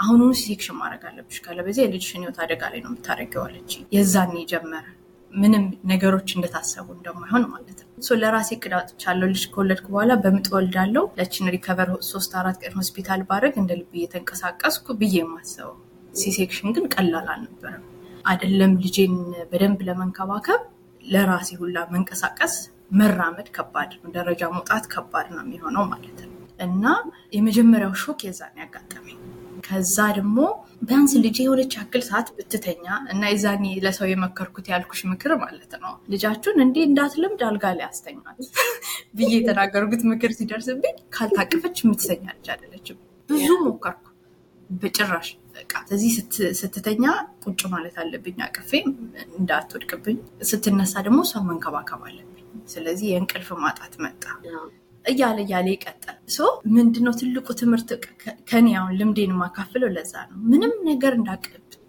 አሁኑኑ section ማድረግ አለብሽ ካለበዚያ የልጅሽን ሕይወት አደጋ ላይ ነው የምታደርገው አለች። የዛኔ ጀመረ ምንም ነገሮች እንደታሰቡ እንደማይሆን ማለት ነው። ለራሴ እቅድ አውጥቻለሁ። ልጅ ከወለድኩ በኋላ በምጥ ወልዳለሁ። ለችን recover ሶስት አራት ቀን ሆስፒታል ባደርግ እንደ ልብ እየተንቀሳቀስኩ ብዬ የማስበው C-section ግን ቀላል አልነበረም። አይደለም ልጄን በደንብ ለመንከባከብ ለራሴ ሁላ መንቀሳቀስ መራመድ ከባድ ነው። ደረጃ መውጣት ከባድ ነው የሚሆነው ማለት ነው። እና የመጀመሪያው shock የዛን ያጋጠመኝ ከዛ ደግሞ ቢያንስ ልጅ የሆነች ያክል ሰዓት ብትተኛ እና የዛኔ ለሰው የመከርኩት ያልኩሽ ምክር ማለት ነው ልጃችሁን እንዲህ እንዳትለምድ አልጋ ላይ አስተኛት (laughs) ብዬ የተናገርኩት ምክር ሲደርስብኝ ካልታቀፈች የምትተኛ ልጅ አይደለችም። ብዙ ሞከርኩ፣ በጭራሽ በቃ ስለዚህ ስትተኛ ቁጭ ማለት አለብኝ አቅፌ እንዳትወድቅብኝ፣ ስትነሳ ደግሞ እሷን መንከባከብ አለብኝ። ስለዚህ የእንቅልፍ ማጣት መጣ። እያለ እያለ ይቀጠል። ምንድነው ትልቁ ትምህርት ከኔ አሁን ልምዴን የማካፍለው ለዛ ነው። ምንም ነገር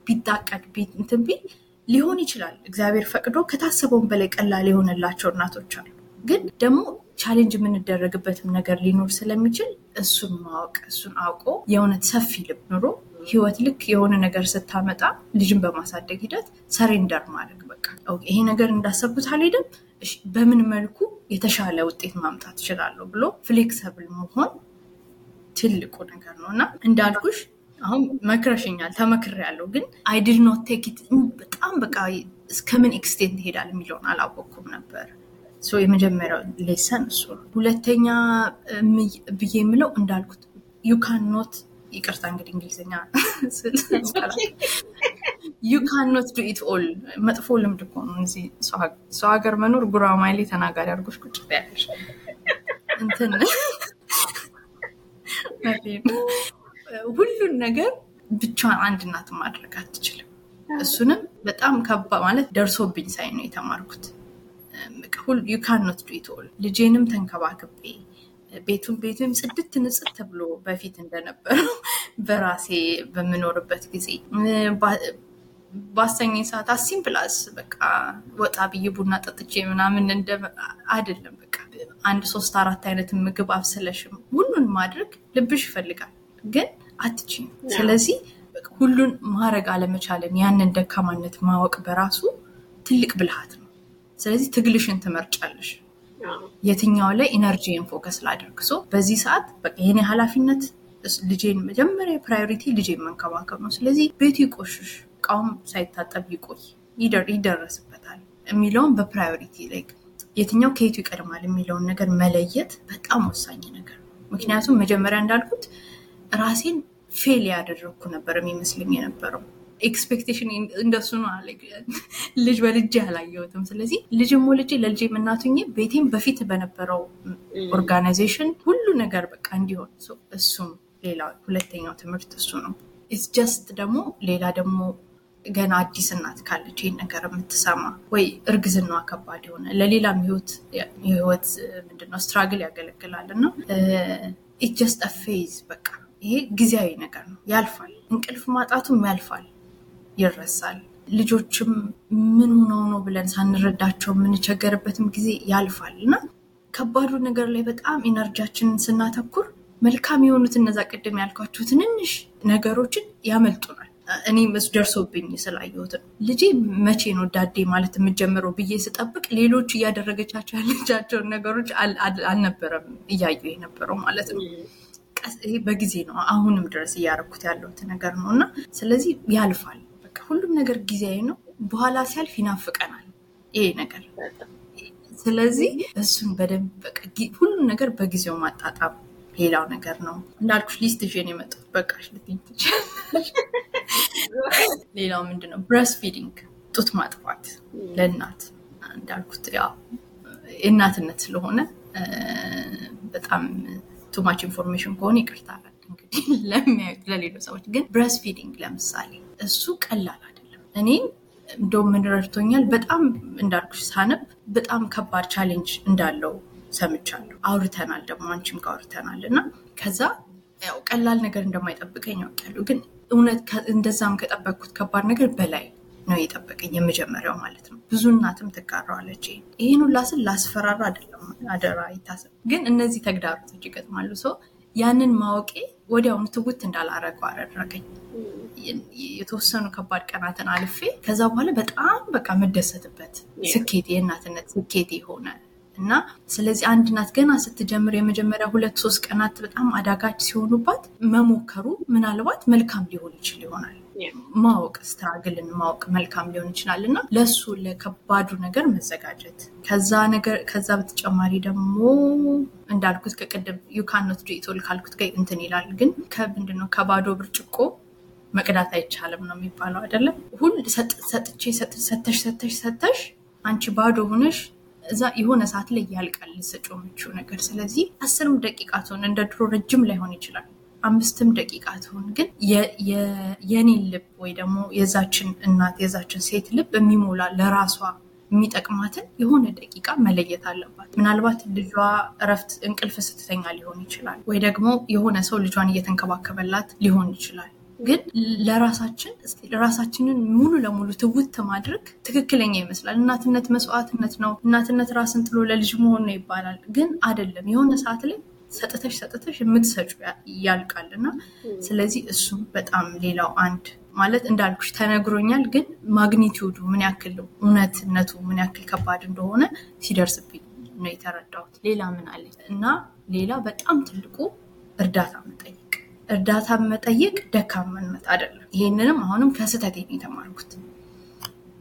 ቢታቀድ እንትን ቢል ሊሆን ይችላል። እግዚአብሔር ፈቅዶ ከታሰበውን በላይ ቀላል የሆነላቸው እናቶች አሉ። ግን ደግሞ challenge የምንደረግበትም ነገር ሊኖር ስለሚችል እሱን ማወቅ እሱን አውቆ የእውነት ሰፊ ልብ ኑሮ ህይወት ልክ የሆነ ነገር ስታመጣ ልጅን በማሳደግ ሂደት surrender ማድረግ በቃ ይሄ ነገር እንዳሰብኩት አልሄደም በምን መልኩ የተሻለ ውጤት ማምጣት እችላለሁ ብሎ flexible መሆን ትልቁ ነገር ነው እና እንዳልኩሽ አሁን መክረሽኛል፣ ተመክሬያለሁ። ግን I did not take it በጣም በቃ እስከምን extent ይሄዳል የሚለውን አላወቅኩም ነበር። የመጀመሪያው lesson እሱ ነው። ሁለተኛ ብዬ የምለው እንዳልኩት ዩ ካን ኖት ይቅርታ እንግዲህ እንግሊዝኛ (laughs) ዩ ካን ኖት ዱ ኢት ኦል መጥፎ ልምድ እኮ ነው። እዚህ ሰው ሀገር መኖር ጉራማይሌ ተናጋሪ አድርጎሽ ቁጭ ያለሽ እንትን ሁሉን ነገር ብቻዋን አንድ እናት ማድረግ አትችልም። እሱንም በጣም ከባ ማለት ደርሶብኝ ሳይ ነው የተማርኩት። ዩ ካን ኖት ዱ ኢት ኦል ልጄንም ተንከባክቤ ቤቱን ቤቱም ጽድት ንጽት ተብሎ በፊት እንደነበረው በራሴ በምኖርበት ጊዜ ባሰኘኝ ሰዓት አሲም plus በቃ ወጣ ብዬ ቡና ጠጥቼ ምናምን እንደ አይደለም። በቃ አንድ ሶስት አራት አይነት ምግብ አብስለሽም ሁሉን ማድረግ ልብሽ ይፈልጋል፣ ግን አትችም። ስለዚህ ሁሉን ማድረግ አለመቻለን ያንን ደካማነት ማወቅ በራሱ ትልቅ ብልሃት ነው። ስለዚህ ትግልሽን ትመርጫለሽ። የትኛው ላይ energy ን focus ላደርግ so በዚህ ሰዓት በቃ የኔ ኃላፊነት ልጄን መጀመሪያ priority ልጄን መንከባከብ ነው። ስለዚህ ቤቱ ይቆሽሽ እቃውም ሳይታጠብ ይቆይ ይደረስበታል የሚለውን በ priority ላይ የትኛው ከየቱ ይቀድማል የሚለውን ነገር መለየት በጣም ወሳኝ ነገር ነው። ምክንያቱም መጀመሪያ እንዳልኩት ራሴን fail ያደረግኩ ነበር የሚመስለኝ የነበረው expectation እንደሱ ነው። ልጅ በልጄ አላየሁትም። ስለዚህ ልጅም ወልጄ ለልጄ እናቱኝ ቤቴም በፊት በነበረው organization ሁሉ ነገር በቃ እንዲሆን እሱም ሌላ ሁለተኛው ትምህርት እሱ ነው። it's just ደግሞ ሌላ ደግሞ ገና አዲስ እናት ካለች ይህን ነገር የምትሰማ ወይ እርግዝናዋ ከባድ የሆነ ለሌላም ህይወት ምንድነው struggle ያገለግላል እና it just phase በቃ ይሄ ጊዜያዊ ነገር ነው፣ ያልፋል። እንቅልፍ ማጣቱም ያልፋል፣ ይረሳል። ልጆችም ምን ሆነው ነው ብለን ሳንረዳቸው የምንቸገርበትም ጊዜ ያልፋል እና ከባዱ ነገር ላይ በጣም ኢነርጂያችንን ስናተኩር መልካም የሆኑት እነዛ ቅድም ያልኳቸው ትንንሽ ነገሮችን ያመልጡናል። እኔ መስ ደርሶብኝ ስላየሁት ነው። ልጄ መቼ ነው ዳዴ ማለት የምጀምረው ብዬ ስጠብቅ ሌሎች እያደረገቻቸው ያለቻቸውን ነገሮች አልነበረም እያየሁ የነበረው ማለት ነው። በጊዜ ነው አሁንም ድረስ እያረኩት ያለሁት ነገር ነው እና ስለዚህ ያልፋል። በቃ ሁሉም ነገር ጊዜያዊ ነው። በኋላ ሲያልፍ ይናፍቀናል ይሄ ነገር። ስለዚህ እሱን በደንብ ሁሉም ነገር በጊዜው ማጣጣም ሌላው ነገር ነው። እንዳልኩሽ list ይዤ ነው የመጣሁት። በቃሽ ልትይኝ ትችያለሽ። ሌላው ምንድን ነው? breast feeding ጡት ማጥባት ለእናት እንዳልኩት ያው የእናትነት ስለሆነ በጣም too much information ከሆነ ይቅርታ እንግዲህ (laughs) ለሚያዩት ለሌሎች ሰዎች ግን breast feeding ለምሳሌ እሱ ቀላል አይደለም። እኔም እንደው ምን ረድቶኛል በጣም እንዳልኩሽ ሳነብ በጣም ከባድ challenge እንዳለው ሰምቻለሁ። አውርተናል ደግሞ አንቺም ጋር አውርተናል እና ከዛ ያው ቀላል ነገር እንደማይጠብቀኝ ያውቃለሁ። ግን እውነት እንደዛም ከጠበቅኩት ከባድ ነገር በላይ ነው የጠበቀኝ የመጀመሪያው ማለት ነው። ብዙ እናትም ትጋራዋለች። ይህን ሁላ ስል ላስፈራራ አይደለም፣ አደራ ይታሰብ። ግን እነዚህ ተግዳሮቶች ይገጥማሉ። ሰው ያንን ማወቄ ወዲያውኑ ትውት እንዳላረገው አደረገኝ። የተወሰኑ ከባድ ቀናትን አልፌ ከዛ በኋላ በጣም በቃ የምደሰትበት ስኬት የእናትነት ስኬት የሆነ እና ስለዚህ አንድ እናት ገና ስትጀምር የመጀመሪያ ሁለት ሶስት ቀናት በጣም አዳጋች ሲሆኑባት መሞከሩ ምናልባት መልካም ሊሆን ይችል ይሆናል። ማወቅ ስትራግልን ማወቅ መልካም ሊሆን ይችላል እና ለሱ ለከባዱ ነገር መዘጋጀት ከዛ ነገር ከዛ በተጨማሪ ደግሞ እንዳልኩት ከቅድም ዩካኖት ዱኢቶል ካልኩት ጋር እንትን ይላል። ግን ከምንድነው ከባዶ ብርጭቆ መቅዳት አይቻልም ነው የሚባለው አይደለም። ሁል ሰጥቼ ሰተሽ ሰተሽ ሰተሽ አንቺ ባዶ ሆነሽ እዛ የሆነ ሰዓት ላይ ያልቃል የምችው ነገር። ስለዚህ አስርም ደቂቃ ትሆን እንደ ድሮ ረጅም ላይሆን ይችላል፣ አምስትም ደቂቃ ትሆን ግን የኔን ልብ ወይ ደግሞ የዛችን እናት የዛችን ሴት ልብ የሚሞላ ለራሷ የሚጠቅማትን የሆነ ደቂቃ መለየት አለባት። ምናልባት ልጇ እረፍት እንቅልፍ ስትተኛ ሊሆን ይችላል፣ ወይ ደግሞ የሆነ ሰው ልጇን እየተንከባከበላት ሊሆን ይችላል። ግን ለራሳችን ራሳችንን ሙሉ ለሙሉ ትውት ማድረግ ትክክለኛ ይመስላል። እናትነት መስዋዕትነት ነው፣ እናትነት ራስን ጥሎ ለልጅ መሆን ነው ይባላል። ግን አይደለም። የሆነ ሰዓት ላይ ሰጥተሽ ሰጥተሽ የምትሰጩ ያልቃል እና ስለዚህ እሱም በጣም ሌላው አንድ ማለት እንዳልኩሽ ተነግሮኛል። ግን ማግኒቲዩዱ ምን ያክል እውነትነቱ ምን ያክል ከባድ እንደሆነ ሲደርስብኝ ነው የተረዳሁት። ሌላ ምን አለ እና ሌላ በጣም ትልቁ እርዳታ መጠየቅ እርዳታ መጠየቅ ደካማነት አይደለም። ይሄንንም አሁንም ከስህተቴ ነው የተማርኩት።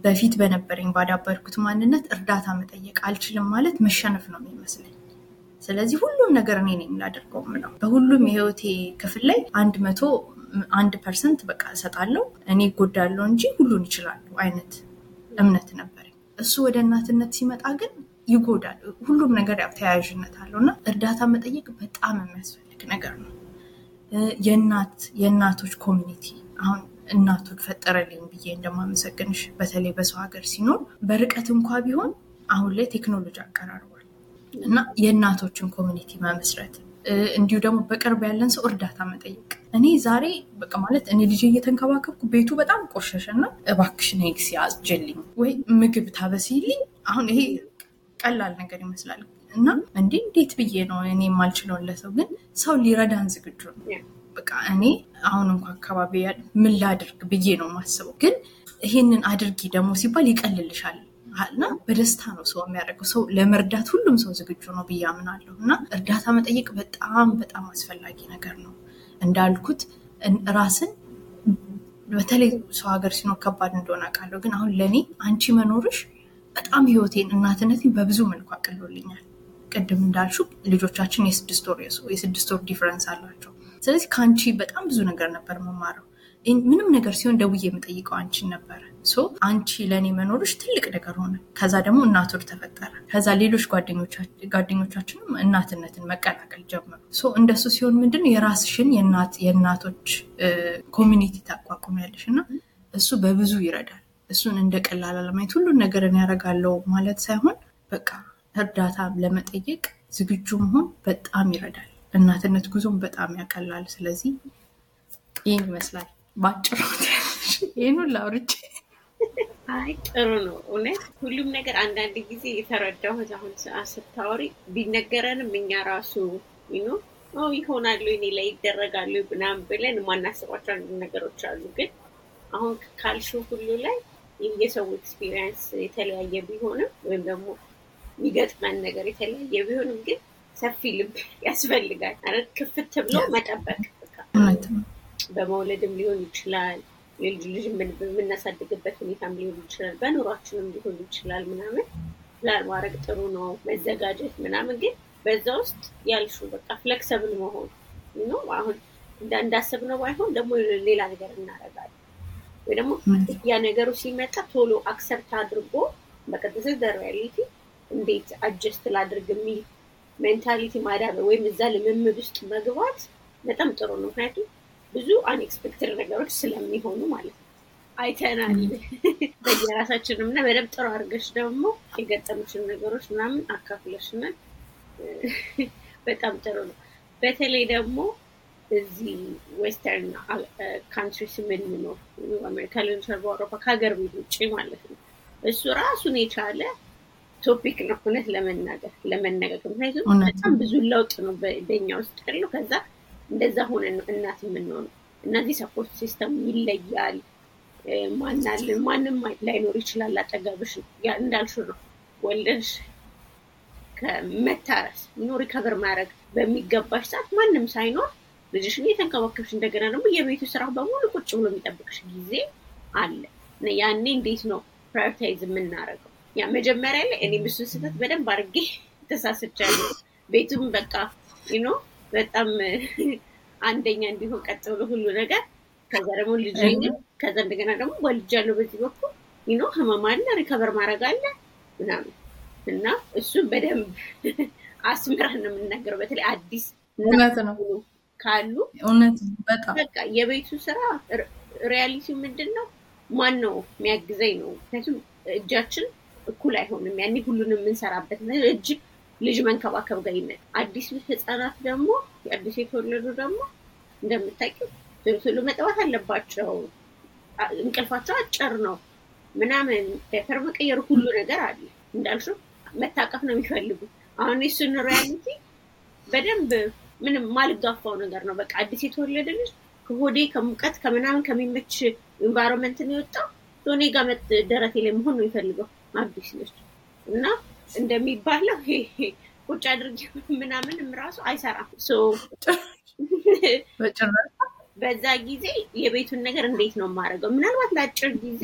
በፊት በነበረኝ ባዳበርኩት ማንነት እርዳታ መጠየቅ አልችልም ማለት መሸነፍ ነው የሚመስለኝ። ስለዚህ ሁሉም ነገር እኔ ነኝ ላደርገው ምለው በሁሉም የህይወቴ ክፍል ላይ አንድ መቶ አንድ percent በቃ እሰጣለሁ እኔ እጎዳለሁ እንጂ ሁሉን ይችላሉ አይነት እምነት ነበረኝ። እሱ ወደ እናትነት ሲመጣ ግን ይጎዳል። ሁሉም ነገር ያው ተያያዥነት አለው እና እርዳታ መጠየቅ በጣም የሚያስፈልግ ነገር ነው። የእናት የእናቶች community አሁን እናቱን ፈጠረልኝ ብዬ እንደማመሰግንሽ በተለይ በሰው ሀገር ሲኖር በርቀት እንኳ ቢሆን አሁን ላይ ቴክኖሎጂ አቀራርቧል እና የእናቶችን community መመስረት እንዲሁ ደግሞ በቅርብ ያለን ሰው እርዳታ መጠየቅ። እኔ ዛሬ በቃ ማለት እኔ ልጅ እየተንከባከብኩ ቤቱ በጣም ቆሸሸ እና እባክሽ ነይ እስቲ ያዥልኝ ወይ ምግብ ታበሲልኝ። አሁን ይሄ ቀላል ነገር ይመስላል እና እንዴ እንዴት ብዬ ነው እኔ የማልችለውን ለሰው ግን ሰው ሊረዳን ዝግጁ ነው። በቃ እኔ አሁን እንኳ አካባቢ ምን ላድርግ ብዬ ነው የማስበው። ግን ይሄንን አድርጊ ደግሞ ሲባል ይቀልልሻል እና በደስታ ነው ሰው የሚያደርገው። ሰው ለመርዳት ሁሉም ሰው ዝግጁ ነው ብዬ አምናለሁ እና እርዳታ መጠየቅ በጣም በጣም አስፈላጊ ነገር ነው። እንዳልኩት ራስን በተለይ ሰው ሀገር ሲኖር ከባድ እንደሆነ አውቃለሁ። ግን አሁን ለእኔ አንቺ መኖርሽ በጣም ህይወቴን እናትነቴን በብዙ መልኩ አቅሎልኛል። ቅድም እንዳልሽው ልጆቻችን የስድስት ወር የስድስት ወር difference አላቸው። ስለዚህ ከአንቺ በጣም ብዙ ነገር ነበር መማረው። ምንም ነገር ሲሆን ደውዬ የምጠይቀው አንቺን ነበረ። አንቺ ለእኔ መኖርሽ ትልቅ ነገር ሆነ። ከዛ ደግሞ እናቶች ተፈጠረ። ከዛ ሌሎች ጓደኞቻችንም እናትነትን መቀላቀል ጀመሩ። እንደሱ ሲሆን ምንድን የራስሽን የእናቶች community ታቋቁሚያለሽ እና እሱ በብዙ ይረዳል። እሱን እንደ ቀላል አለማየት ሁሉን ነገርን ያደርጋለው ማለት ሳይሆን በቃ እርዳታ ለመጠየቅ ዝግጁ መሆን በጣም ይረዳል። እናትነት ጉዞን በጣም ያቀላል። ስለዚህ ይህን ይመስላል በአጭሩ። (laughs) ይህን ሁላ አውርቼ (laughs) አይ ጥሩ ነው እውነት ሁሉም ነገር አንዳንድ ጊዜ የተረዳሁት አሁን ስታወሪ ቢነገረንም እኛ ራሱ no ይሆናሉ እኔ ላይ ይደረጋሉ ምናምን ብለን የማናስባቸው አንድ ነገሮች አሉ። ግን አሁን ካልሽው ሁሉ ላይ የሰው experience የተለያየ ቢሆንም ወይም ደግሞ የሚገጥመን ነገር የተለያየ ቢሆንም ግን ሰፊ ልብ ያስፈልጋል። ማለት ክፍት ብሎ መጠበቅ በመውለድም ሊሆን ይችላል የልጅ ልጅ የምናሳድግበት ሁኔታም ሊሆን ይችላል። በኑሯችንም ሊሆን ይችላል ምናምን ፕላን ማድረግ ጥሩ ነው፣ መዘጋጀት ምናምን። ግን በዛ ውስጥ ያልሹ በቃ ፍለክሰብል መሆን ነው። አሁን እንዳሰብነው ባይሆን ደግሞ ሌላ ነገር እናደርጋለን ወይ ደግሞ ያ ነገሩ ሲመጣ ቶሎ accept አድርጎ በቀጥታ reality እንዴት adjust ላድርግ የሚል mentality ማዳበር ወይም እዛ ልምምድ ውስጥ መግባት በጣም ጥሩ ነው። ምክንያቱም ብዙ unexpected ነገሮች ስለሚሆኑ ማለት ነው። አይተናል በየራሳችንም እና በደንብ ጥሩ አድርገሽ ደግሞ የገጠሙሽን ነገሮች ምናምን አካፍለሽናል። (laughs) በጣም ጥሩ ነው። በተለይ ደግሞ እዚህ western countries የምንኖር አሜሪካ ሊሆን በአውሮፓ ከሀገር ቤት ውጭ ማለት ነው። እሱ ራሱን የቻለ topic ነው እውነት ለመናገር ለመነጋገር። ምክንያቱም በጣም ብዙ ለውጥ ነው በኛ ውስጥ ያለው። ከዛ እንደዛ ሆነ ነው እናት የምንሆነው። እነዚህ support system ይለያል። ማናልን ማንም ላይኖር ይችላል አጠገብሽ። እንዳልሽው ነው ወልደሽ ከመታረስ no recover ማድረግ በሚገባሽ ሰዓት ማንም ሳይኖር ልጅሽን እየተንከባከብሽ እንደገና ደግሞ የቤቱ ስራ በሙሉ ቁጭ ብሎ የሚጠብቅሽ ጊዜ አለ። ያኔ እንዴት ነው prioritize የምናደርገው? ያ መጀመሪያ ላይ እኔ የባሱ ስህተት በደንብ አድርጌ ተሳስቻለሁ። ቤቱም በቃ no በጣም አንደኛ እንዲሆን ቀጥ ብሎ ሁሉ ነገር ከዛ ደግሞ ልጅ ከዛ እንደገና ደግሞ ወልጃለሁ በዚህ በኩል no ህመም አለ፣ recover ማድረግ አለ ምናምን እና እሱን በደንብ አስምረን ነው የምናገረው። በተለይ አዲስ ካሉ እውነት በጣም በቃ የቤቱ ስራ reality ው ምንድን ነው? ማን ነው የሚያግዘኝ ነው። ምክንያቱም እጃችን እኩል አይሆንም። ያኔ ሁሉንም የምንሰራበት እጅ ልጅ መንከባከብ ጋር ይመጣ። አዲስ ህፃናት ደግሞ የአዲስ የተወለዱ ደግሞ እንደምታውቂው ቶሎ መጥባት አለባቸው። እንቅልፋቸው አጭር ነው ምናምን ዳይፐር መቀየር ሁሉ ነገር አለ። እንዳልሽው መታቀፍ ነው የሚፈልጉ። አሁን የሱን reality በደንብ ምንም ማንገፋው ነገር ነው። በቃ አዲስ የተወለደ ልጅ ከሆዴ ከሙቀት ከምናምን ከሚመች environment ነው የወጣው። ከኔ ጋር ደረቴ ላይ መሆን ነው የሚፈልገው አዲስ ልጅ እና እንደሚባለው ቁጭ አድርጌ ምናምንም ራሱ አይሰራም። በዛ ጊዜ የቤቱን ነገር እንዴት ነው የማደርገው? ምናልባት ለአጭር ጊዜ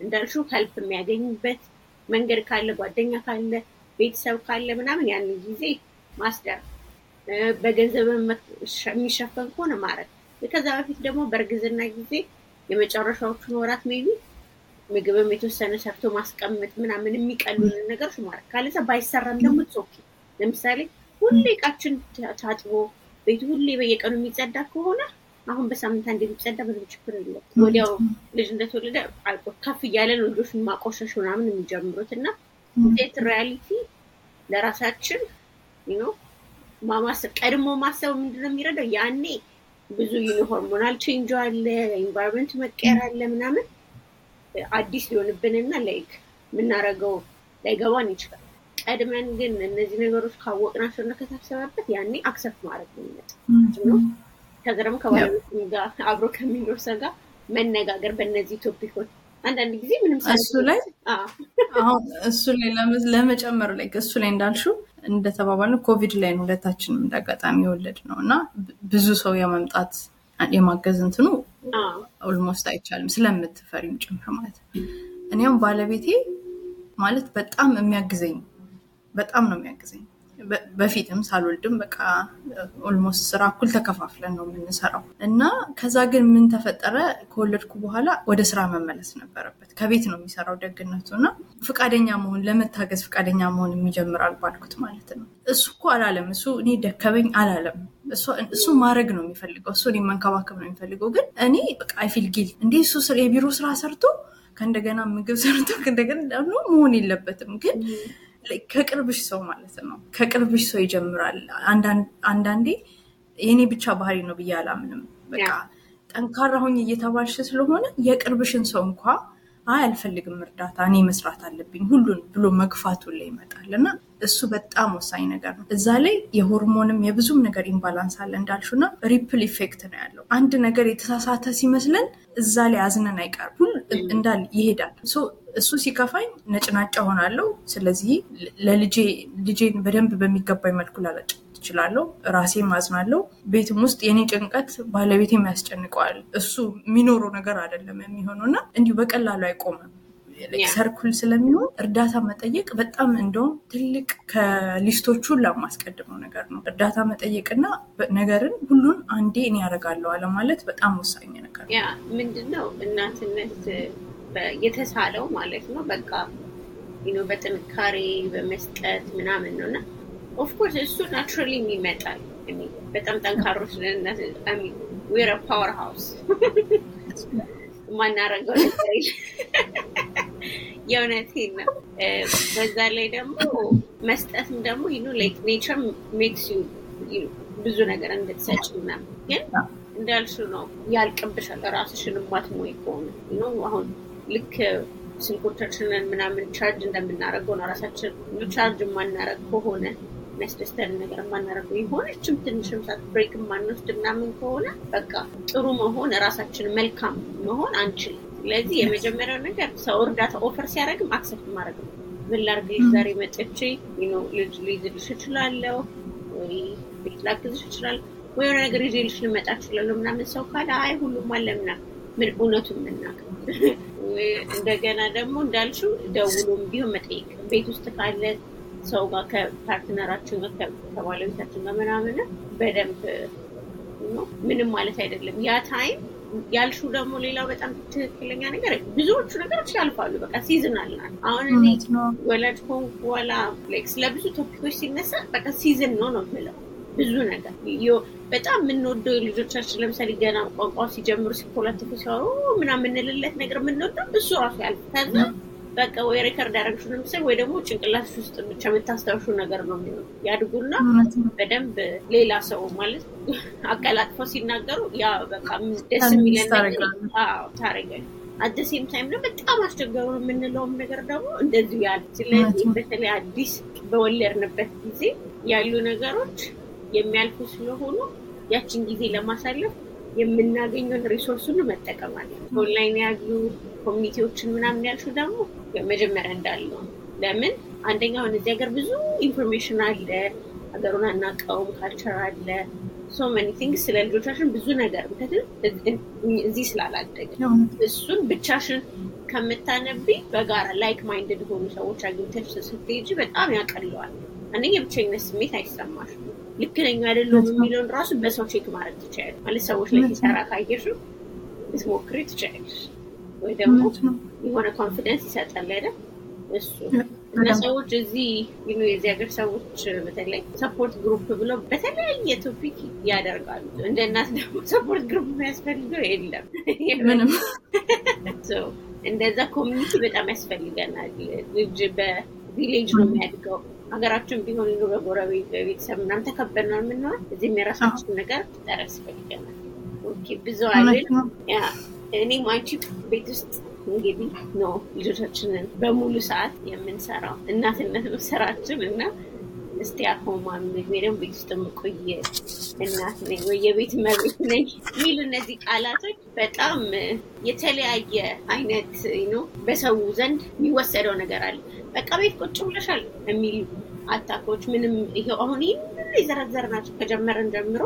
እንዳልሽው help የሚያገኝበት መንገድ ካለ፣ ጓደኛ ካለ፣ ቤተሰብ ካለ ምናምን ያን ጊዜ ማስደር፣ በገንዘብ የሚሸፈን ከሆነ ማድረግ። ከዛ በፊት ደግሞ በእርግዝና ጊዜ የመጨረሻዎቹን ወራት maybe ምግብም የተወሰነ ሰርቶ ማስቀመጥ ምናምን የሚቀሉልን ነገሮች ማድረግ ካለዛ ባይሰራም ደግሞ ጾኪ ለምሳሌ ሁሌ እቃችን ታጥቦ ቤቱ ሁሌ በየቀኑ የሚጸዳ ከሆነ አሁን በሳምንት አንድ የሚጸዳ ምንም ችግር የለም። ወዲያው ልጅ እንደተወለደ ከፍ እያለ ነው ልጆች ማቆሸሽ ምናምን የሚጀምሩት እና ሴት reality ለራሳችን ነው ማሰብ ቀድሞ ማሰብ ምንድነው የሚረዳው? ያኔ ብዙ hormonal change አለ፣ environment መቀየር አለ ምናምን አዲስ ሊሆንብንና like የምናደርገው ላይገባን ይችላል። ቀድመን ግን እነዚህ ነገሮች ካወቅናቸው እና ከታሰበበት ያኔ accept ማድረግ ነው የሚመጣው። ከዛ ደግሞ ከባለቤት ጋር አብሮ ከሚኖር ሰው ጋር መነጋገር በእነዚህ topic ኦች አንዳንድ ጊዜ ምንም እሱ ላይ አሁን እሱ ላይ ለመጨመር like እሱ ላይ እንዳልሽው እንደተባባልን ኮቪድ ላይ ነው ሁለታችንም እንዳጋጣሚ የወለድነው እና ብዙ ሰው የመምጣት የማገዝ እንትኑ almost አይቻልም ስለምትፈሪም ጭምር ማለት ነው። እኔም ባለቤቴ ማለት በጣም የሚያግዘኝ በጣም ነው የሚያግዘኝ። በፊትም ሳልወልድም በቃ almost ስራ እኩል ተከፋፍለን ነው የምንሰራው። እና ከዛ ግን ምን ተፈጠረ? ከወለድኩ በኋላ ወደ ስራ መመለስ ነበረበት። ከቤት ነው የሚሰራው ደግነቱ። እና ፈቃደኛ መሆን ለመታገዝ ፈቃደኛ መሆን ይጀምራል ያልኩት ማለት ነው። እሱ እኮ አላለም። እሱ እኔ ደከመኝ አላለም። እሱ ማድረግ ነው የሚፈልገው። እሱ እኔ መንከባከብ ነው የሚፈልገው። ግን እኔ በቃ አይፊል ጊል እንዲህ እሱ የቢሮ ስራ ሰርቶ ከእንደገና ምግብ ሰርቶ ከእንደገና መሆን የለበትም። ግን ከቅርብሽ ሰው ማለት ነው። ከቅርብሽ ሰው ይጀምራል። አንዳንዴ የኔ ብቻ ባህሪ ነው ብዬ አላምንም። በቃ ጠንካራ ሁኝ እየተባልሽ ስለሆነ የቅርብሽን ሰው እንኳ አይ አልፈልግም እርዳታ እኔ መስራት አለብኝ ሁሉን ብሎ መግፋቱ ላይ ይመጣል። እና እሱ በጣም ወሳኝ ነገር ነው። እዛ ላይ የሆርሞንም የብዙም ነገር imbalance አለ እንዳልሽውና ripple effect ነው ያለው። አንድ ነገር የተሳሳተ ሲመስለን እዛ ላይ አዝነን አይቀርም። ሁሉ እንዳለ ይሄዳል እሱ ሲከፋኝ ነጭናጫ እሆናለው ስለዚህ ለልጄ ልጄን በደንብ በሚገባኝ መልኩ ላልሰጥ እችላለሁ ራሴ አዝናለው ቤትም ውስጥ የኔ ጭንቀት ባለቤቴም ያስጨንቀዋል። እሱ የሚኖረው ነገር አይደለም የሚሆነው እና እንዲሁ በቀላሉ አይቆምም። circle ስለሚሆን እርዳታ መጠየቅ በጣም እንደውም ትልቅ ከ list ኦቹ ለማስቀድመው ነገር ነው። እርዳታ መጠየቅና ነገርን ሁሉን አንዴ እኔ አደርጋለሁ አለማለት በጣም ወሳኝ ነገር ያ ምንድነው? እናትነት የተሳለው ማለት ነው። በቃ በጥንካሬ በመስጠት ምናምን ነው። እና of course እሱ naturally ይመጣል በጣም ጠንካሮች we're powerhouse የማናረገው ነገር የእውነቴን ነው። በዛ ላይ ደግሞ መስጠትም ደግሞ nature makes ብዙ ነገር እንድትሰጭ ምናምን። ግን እንዳልሽው ነው ያልቅብሻል። ራስሽን ማትሞዪ ከሆነ። አሁን ልክ ስልኮቻችንን ምናምን ቻርጅ እንደምናደርገው ነው ራሳችን ቻርጅ የማናረግ ከሆነ የሚያስደስተን ነገር የማናደርገው የሆነችም ትንሽም ሰዓት break የማንወስድ ምናምን ከሆነ በቃ ጥሩ መሆን ራሳችን መልካም መሆን አንችልም። ስለዚህ የመጀመሪያው ነገር ሰው እርዳታ offer ሲያደርግም accept ማድረግ ነው። ምን ላድርግልሽ ዛሬ መጥቼ ልጅ ልይዝልሽ እችላለሁ ወይ ቤት ላግዝሽ እችላለሁ ወይ የሆነ ነገር ይዤልሽ ልመጣ እችላለሁ ምናምን ሰው ካለ አይ ሁሉም አለ ምናምን። ምን እውነቱን የምናውቅ እንደገና ደግሞ እንዳልሽው ደውሎም ቢሆን መጠየቅ ቤት ውስጥ ካለ ሰው ጋር ከ partner ኣችን ጋር ከባለቤታችን ጋር ምናምን በደንብ ምንም ማለት አይደለም። ያ time ያልሽው ደግሞ ሌላው በጣም ትክክለኛ ነገር ብዙዎቹ ነገሮች ያልፋሉ። በቃ seasonal ናት አሁን እኔ ወላጅ ከሆንኩ በኋላ ስለ ብዙ topic ኦች ሲነሳ በቃ season ነው ነው ብለው ብዙ ነገር በጣም የምንወደው ልጆቻችን ለምሳሌ ገና ቋንቋ ሲጀምሩ ሲኮላትፉ ሲያወሩ ምናምን የምንልለት ነገር የምንወደው እሱ ራሱ ያልፍ ከዛ በቃ ወይ record ያደረግሽው ለምሳሌ ወይ ደግሞ ጭንቅላትሽ ውስጥ ብቻ የምታስታውሽው ነገር ነው የሚሆነው። ያድጉና በደንብ ሌላ ሰው ማለት (laughs) አቀላጥፈው ሲናገሩ ያ በቃ ደስ የሚለን ታረጋል at the same time ነው በጣም አስቸገሩ የምንለውም ነገር ደግሞ እንደዚሁ ያለ። ስለዚህ በተለይ አዲስ በወለድንበት ጊዜ ያሉ ነገሮች የሚያልፉ ስለሆኑ ያችን ጊዜ ለማሳለፍ የምናገኘውን resource ኡን መጠቀም አለ። ኦንላይን ያሉ community ዎችን ምናምን ያልሹ ደግሞ መጀመሪያ እንዳለው ለምን? አንደኛውን እዚህ ሀገር ብዙ information አለ። ሀገሩን አናውቀውም culture አለ። so many things ስለ ልጆቻችን ብዙ ነገር ምክንያቱም እዚህ ስላላደገ እሱን ብቻሽን ከምታነቢ በጋራ like minded ሆኑ ሰዎች አግኝተሽ ስትሄጂ በጣም ያቀለዋል። አንደኛ የብቸኝነት ስሜት አይሰማሽም ልክ ነኝ አይደለሁም የሚለውን ራሱ በሰው check ማድረግ ትችላለች ማለት ሰዎች ላይ ሲሰራ ካየሽ ልትሞክሪ ትችላለች ወይ ደግሞ የሆነ confidence ይሰጣል አይደል? እሱ እና ሰዎች እዚህ የዚህ ሀገር ሰዎች በተለይ support group ብለው በተለያየ topic ያደርጋሉ። እንደ እናት ደግሞ support group የሚያስፈልገው የለም። ምንም። (laughs) እንደዛ community በጣም ያስፈልገናል። ልጅ በ village ነው የሚያድገው ሀገራችን ቢሆን ኖሮ በጎረቤት በቤተሰብ ምናምን ተከበን ነው የምንሆን እዚህም የራሳችን ነገር ጠር ያስፈልገናል ብዙ አይደል? እኔም አንቺ ቤት ውስጥ እንግዲህ ነው ልጆቻችንን በሙሉ ሰዓት የምንሰራው። እናትነት ስራችን እና እስቲ ደግሞ ቤት ውስጥ የምቆይ እናት ነኝ ወይ? የቤት መቤት ነኝ የሚሉ እነዚህ ቃላቶች በጣም የተለያየ አይነት ነው። በሰው ዘንድ የሚወሰደው ነገር አለ። በቃ ቤት ቁጭ ብለሻል የሚሉ አታኮች ምንም ይሄው አሁን ይህ የዘረዘር ናቸው ከጀመረን ጀምሮ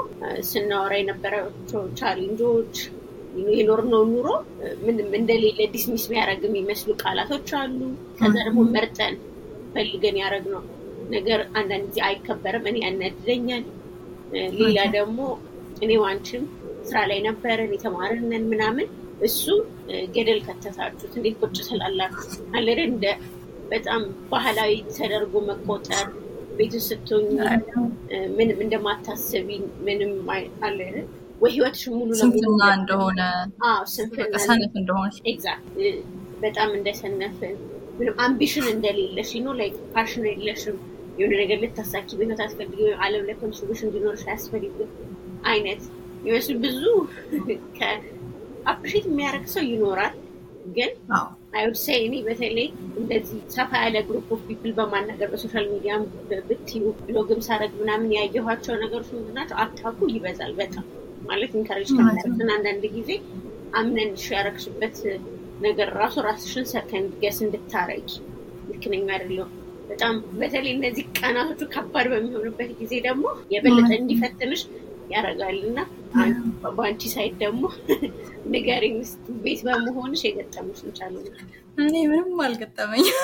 ስናወራ የነበራቸው challenge ኦች የኖርነው ኑሮ ምንም እንደሌለ dismiss የሚያደርግ የሚመስሉ ቃላቶች አሉ። ከዛ ደግሞ መርጠን ፈልገን ያደረግነው ነገር አንዳንድ ጊዜ አይከበርም። እኔ ያናድደኛል። ሌላ ደግሞ እኔም አንችም ስራ ላይ ነበረን የተማርንን ምናምን። እሱ ገደል ከተታችሁት እንዴት ቁጭ ስላላችሁ አለ እንደ በጣም ባህላዊ ተደርጎ መቆጠር ቤት ስትሆኝ ምንም እንደማታስቢ ምንም አለ ወይ ህይወትሽ ሙሉ ስንፍና እንደሆነ ስንፍና ሰነፍ እንደሆነ exactly በጣም እንደሰነፍን ምንም ambition እንደሌለሽ ነው like passion የለሽም የሆነ ነገር ልታሳኪ በህይወት አትፈልጊ አለም ላይ contribution እንዲኖርሽ አያስፈልግም አይነት የሚመስሉ ብዙ ከ appreciate የሚያደርግ ሰው ይኖራል ግን I would say እኔ በተለይ እንደዚህ ሰፋ ያለ group of people በማናገር በ social media በ YouTube vlog ም ሳረግ ምናምን ያየኋቸው ነገሮች ምንድን ናቸው? attack ኡ ይበዛል በጣም ማለት encourage ከሚያደርግን አንዳንድ ጊዜ አምነንሽ ያረግሽበት ነገር ራሱ ራስሽን second guess እንድታረጊ ልክ ነኝ አይደለሁም። በጣም በተለይ እነዚህ ቀናቶቹ ከባድ በሚሆኑበት ጊዜ ደግሞ የበለጠ እንዲፈትንሽ ያደርጋል። እና በአንቺ ሳይት ደግሞ (laughs) ንገሪኝ ውስጥ ቤት በመሆንሽ የገጠሙሽ እንቻሉ እኔ ምንም አልገጠመኝ (laughs)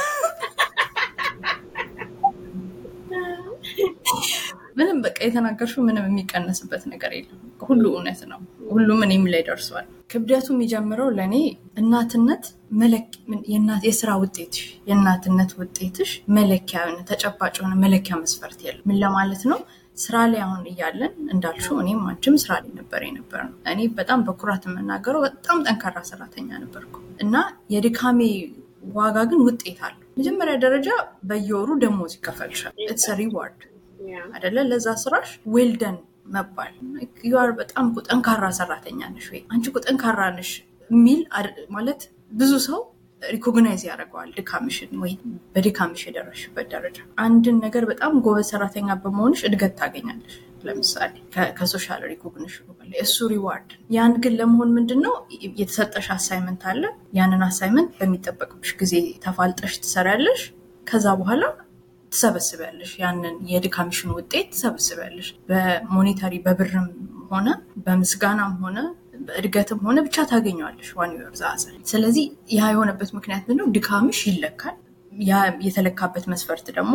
ምንም በቃ የተናገርሽው ምንም የሚቀነስበት ነገር የለም ሁሉ እውነት ነው። ሁሉም እኔም ላይ ደርሷል። ክብደቱ የሚጀምረው ለእኔ እናትነት የስራ ውጤትሽ የእናትነት ውጤትሽ መለኪያ ተጨባጭ የሆነ መለኪያ መስፈርት የለም። ምን ለማለት ነው? ስራ ላይ አሁን እያለን እንዳልሽው እኔም አንቺም ስራ ላይ ነበር የነበር ነው እኔ በጣም በኩራት የምናገረው በጣም ጠንካራ ሰራተኛ ነበርኩ እና የድካሜ ዋጋ ግን ውጤት አለው። መጀመሪያ ደረጃ በየወሩ ደሞዝ ይከፈልሻል። it's reward አደለ ለዛ ስራሽ well done መባል you are በጣም ጠንካራ ሰራተኛ ነሽ ወይ? አንቺ ጠንካራ ነሽ የሚል ማለት ብዙ ሰው recognize ያደርገዋል ድካምሽን ወይ በድካምሽ የደረሽበት ደረጃ። አንድን ነገር በጣም ጎበዝ ሰራተኛ በመሆንሽ እድገት ታገኛለሽ። ለምሳሌ ከ social recognition ኡ በላይ እሱ reward ያን ግን ለመሆን ምንድን ነው የተሰጠሽ assignment አለ። ያንን assignment በሚጠበቅብሽ ጊዜ ተፋልጠሽ ትሰሪያለሽ። ከዛ በኋላ ትሰበስቢያለሽ? ያንን የድካምሽን ውጤት ትሰበስቢያለሽ? በ monetary በብርም ሆነ በምስጋናም ሆነ በእድገትም ሆነ ብቻ ታገኘዋለሽ one way or the other ስለዚህ ያ የሆነበት ምክንያት ምንድነው? ድካምሽ ይለካል። የተለካበት መስፈርት ደግሞ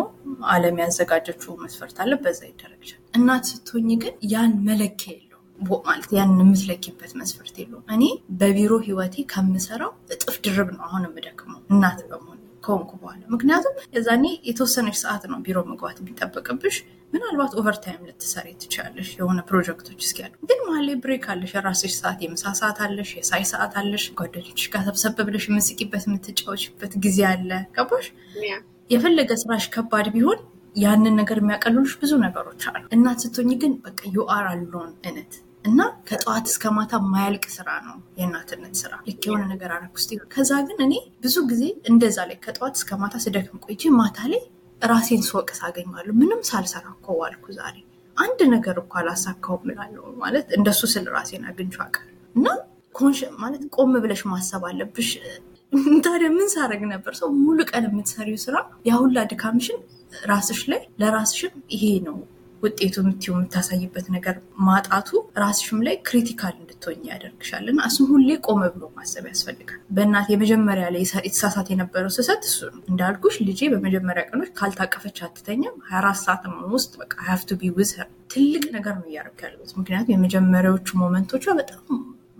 አለም ያዘጋጀችው መስፈርት አለ በዛ ይደረግሻል። እናት ስትሆኝ ግን ያን መለኪያ የለው ማለት ያንን የምትለኪበት መስፈርት የለውም። እኔ በቢሮ ህይወቴ ከምሰራው እጥፍ ድርብ ነው አሁን የምደክመው እናት በመሆን ከሆንኩ በኋላ። ምክንያቱም የዛኔ የተወሰነች ሰዓት ነው ቢሮ መግባት የሚጠበቅብሽ። ምናልባት overtime ልትሰሪ ትችላለሽ የሆነ ፕሮጀክቶች እስኪያሉ ግን መሀል ላይ break አለሽ የራስሽ ሰዓት የምሳ ሰዓት አለሽ የሻይ ሰዓት አለሽ ጓደኞች ጋር ሰብሰብ ብለሽ የምስቂበት የምትጫወችበት ጊዜ አለ። ገባሽ? የፈለገ ስራሽ ከባድ ቢሆን ያንን ነገር የሚያቀልሉሽ ብዙ ነገሮች አሉ። እናት ስትሆኝ ግን በቃ you are alone እነት እና ከጠዋት እስከ ማታ ማያልቅ ስራ ነው የእናትነት ስራ። ልክ የሆነ ነገር አረግ ውስጥ ከዛ ግን እኔ ብዙ ጊዜ እንደዛ like ከጠዋት እስከ ማታ ስደክም ቆይቼ ማታ ላይ ራሴን ስወቅስ አገኘዋለሁ። ምንም ሳልሰራ እኮ ዋልኩ ዛሬ። አንድ ነገር እኮ አላሳካው ምላለሁ ማለት እንደሱ ስል ራሴን አግኝቼ አውቃለሁ። እና ማለት ቆም ብለሽ ማሰብ አለብሽ። ታዲያ ምን ሳረግ ነበር? ሰው ሙሉ ቀን የምትሰሪው ስራ ያሁላ ድካምሽን ራስሽ ላይ ለራስሽም ይሄ ነው ውጤቱ የምትው የምታሳይበት ነገር ማጣቱ ራስሽም ላይ critical እንድትሆኝ ያደርግሻል። እና እሱም ሁሌ ቆመ ብሎ ማሰብ ያስፈልጋል። በእናት የመጀመሪያ ላይ የተሳሳት የነበረው ስህተት እሱ ነው። እንዳልኩሽ ልጄ በመጀመሪያ ቀኖች ካልታቀፈች አትተኛም። ሀያ አራት ሰዓት ውስጥ በቃ have to be with ትልቅ ነገር ነው እያደረግ ያለበት ምክንያቱም የመጀመሪያዎቹ moment ኦቿ በጣም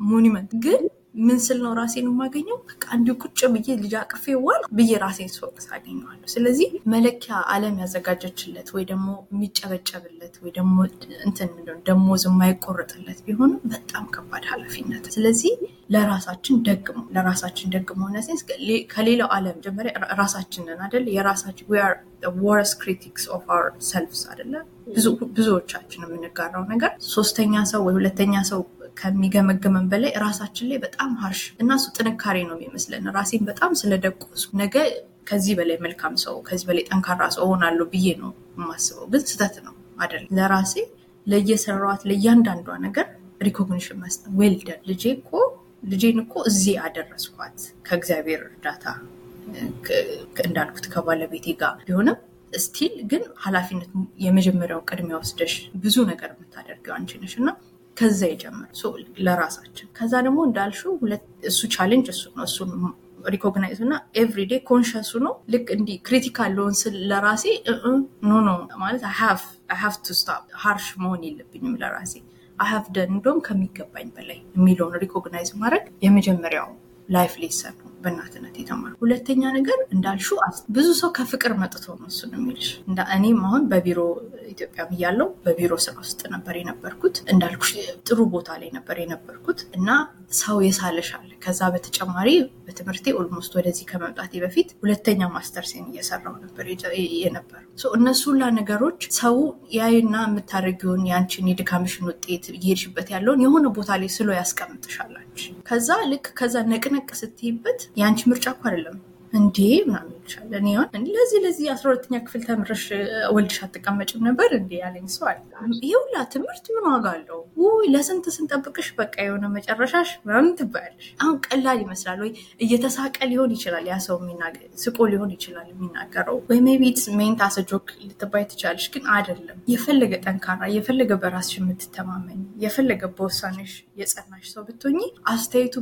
moment ግን ምን ስል ነው ራሴን የማገኘው? በቃ እንዲሁ ቁጭ ብዬ ልጅ አቅፌ ዋል ብዬ ራሴን ስወቅስ አገኘዋለሁ። ስለዚህ መለኪያ አለም ያዘጋጀችለት ወይ ደግሞ የሚጨበጨብለት ወይ ደግሞ እንትን ደሞዝ የማይቆረጥለት ቢሆንም በጣም ከባድ ኃላፊነት። ስለዚህ ለራሳችን ደግሞ ለራሳችን sense ከሌላው አለም ጀመሪያ ራሳችንን አደለ የራሳችን worst critics of ourselves አደለ ብዙዎቻችን የምንጋራው ነገር ሶስተኛ ሰው ወይ ሁለተኛ ሰው ከሚገመገመን በላይ ራሳችን ላይ በጣም harsh እና እሱ ጥንካሬ ነው የሚመስለን። ራሴን በጣም ስለደቆሱ ነገ ከዚህ በላይ መልካም ሰው ከዚህ በላይ ጠንካራ ሰው ሆናለሁ ብዬ ነው የማስበው። ግን ስተት ነው አደለ ለራሴ ለየሰራዋት ለእያንዳንዷ ነገር recognition መስጠት። well done ልጄ እኮ ልጄን እኮ እዚህ አደረስኳት ከእግዚአብሔር እርዳታ። እንዳልኩት ከባለቤቴ ጋር ቢሆንም still ግን ኃላፊነት የመጀመሪያው ቅድሚያ ወስደሽ ብዙ ነገር የምታደርገው አንቺ ነሽ እና ከዛ ይጀምር ለራሳችን። ከዛ ደግሞ እንዳልሹ እሱ challenge እሱ ነው። እሱን recognize እና every day conscious ነው ልክ እንዲህ critical ለሆን ስል ለራሴ no no ማለት have to stop harsh መሆን የለብኝም ለራሴ። I have done እንደውም ከሚገባኝ በላይ የሚለውን recognize ማድረግ የመጀመሪያው life lesson ነው በእናትነት የተማሩ ሁለተኛ ነገር እንዳልሹ ብዙ ሰው ከፍቅር መጥቶ ነው እሱን የሚልሽ። እኔም አሁን በቢሮ ኢትዮጵያ እያለው በቢሮ ስራ ውስጥ ነበር የነበርኩት። እንዳልኩ ጥሩ ቦታ ላይ ነበር የነበርኩት እና ሰው የሳለሻል ከዛ በተጨማሪ በትምህርቴ almost ወደዚህ ከመምጣቴ በፊት ሁለተኛ ማስተርሴን እየሰራው ነበር የነበሩ እነሱ ሁላ ነገሮች ሰው ያይና የምታደርጊውን የአንቺን የድካምሽን ውጤት እየሄድሽበት ያለውን የሆነ ቦታ ላይ ስሎ ያስቀምጥሻላች ከዛ ልክ ከዛ ነቅነቅ ስትይበት የአንቺ ምርጫ እኮ አይደለም። እንዴ ምናምን ይልሻል። እኔ ሆን ለዚህ ለዚህ አስራ ሁለተኛ ክፍል ተምረሽ ወልድሽ አትቀመጭም ነበር እንዴ ያለኝ ሰው አለ። ይህ ሁላ ትምህርት ምን ዋጋ አለው? ውይ ለስንት ስንጠብቅሽ በቃ የሆነ መጨረሻሽ ምናምን ትባያለሽ። አሁን ቀላል ይመስላል ወይ እየተሳቀ ሊሆን ይችላል ያ ሰው ስቆ ሊሆን ይችላል የሚናገረው ወይ maybe it's meant as joke ልትባይ ትችላለሽ፣ ግን አይደለም። የፈለገ ጠንካራ የፈለገ በራስሽ የምትተማመኝ የፈለገ በውሳኔሽ የጸናሽ ሰው ብትሆኚ አስተያየቱ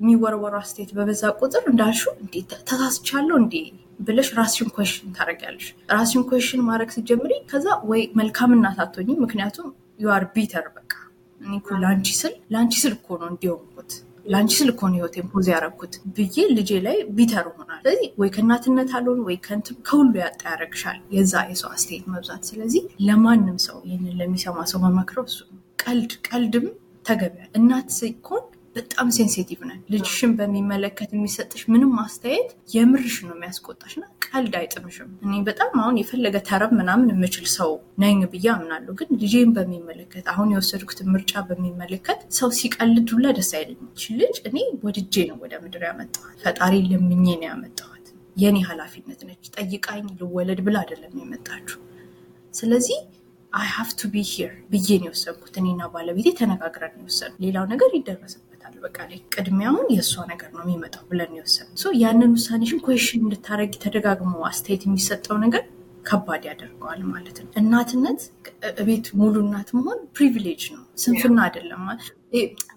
የሚወረወሩ አስተያየት በበዛ ቁጥር እንዳልሹ እንዴት ተሳስቻለሁ እንዴ ብለሽ ራስሽን question ታደርጊያለሽ። ራስሽን question ማድረግ ስትጀምሪ ከዛ ወይ መልካም እናት አትሆኚም። ምክንያቱም you're bitter በቃ እኔ እኮ ለአንቺ ስል ለአንቺ ስል እኮ ነው እንዲሆንኩት ለአንቺ ስል እኮ ነው ህይወቴን pause ያደረግኩት ብዬ ልጄ ላይ bitter ሆናል። ስለዚህ ወይ ከእናትነት አልሆን ወይ ከሁሉ ያጣ ያደረግሻል የዛ የሰው አስተያየት መብዛት። ስለዚህ ለማንም ሰው ይህንን ለሚሰማ ሰው መመክረው እሱ ቀልድ ቀልድም ተገቢያል። እናት ሲኮን በጣም ሴንሲቲቭ ነን። ልጅሽን በሚመለከት የሚሰጥሽ ምንም አስተያየት የምርሽ ነው የሚያስቆጣሽ እና ቀልድ አይጥምሽም። እኔ በጣም አሁን የፈለገ ተረብ ምናምን የምችል ሰው ነኝ ብዬ አምናለሁ። ግን ልጄን በሚመለከት አሁን የወሰድኩትን ምርጫ በሚመለከት ሰው ሲቀልድ ሁላ ደስ አይለኝም። ልጅ እኔ ወድጄ ነው ወደ ምድር ያመጣኋት፣ ፈጣሪ ለምኜ ነው ያመጣኋት። የኔ ኃላፊነት ነች። ጠይቃኝ ልወለድ ብላ አይደለም የመጣችሁ። ስለዚህ I have to be here ብዬ ነው የወሰንኩት። እኔና ባለቤቴ ተነጋግረን የወሰኑ ሌላው ነገር ይደረስበታል። በቃ ቅድሚያውን የእሷ ነገር ነው የሚመጣው ብለን የወሰኑ ያንን ውሳኔሽን question እንድታረጊ ተደጋግሞ አስተያየት የሚሰጠው ነገር ከባድ ያደርገዋል ማለት ነው። እናትነት ቤት ሙሉ እናት መሆን privilege ነው፣ ስንፍና አይደለም።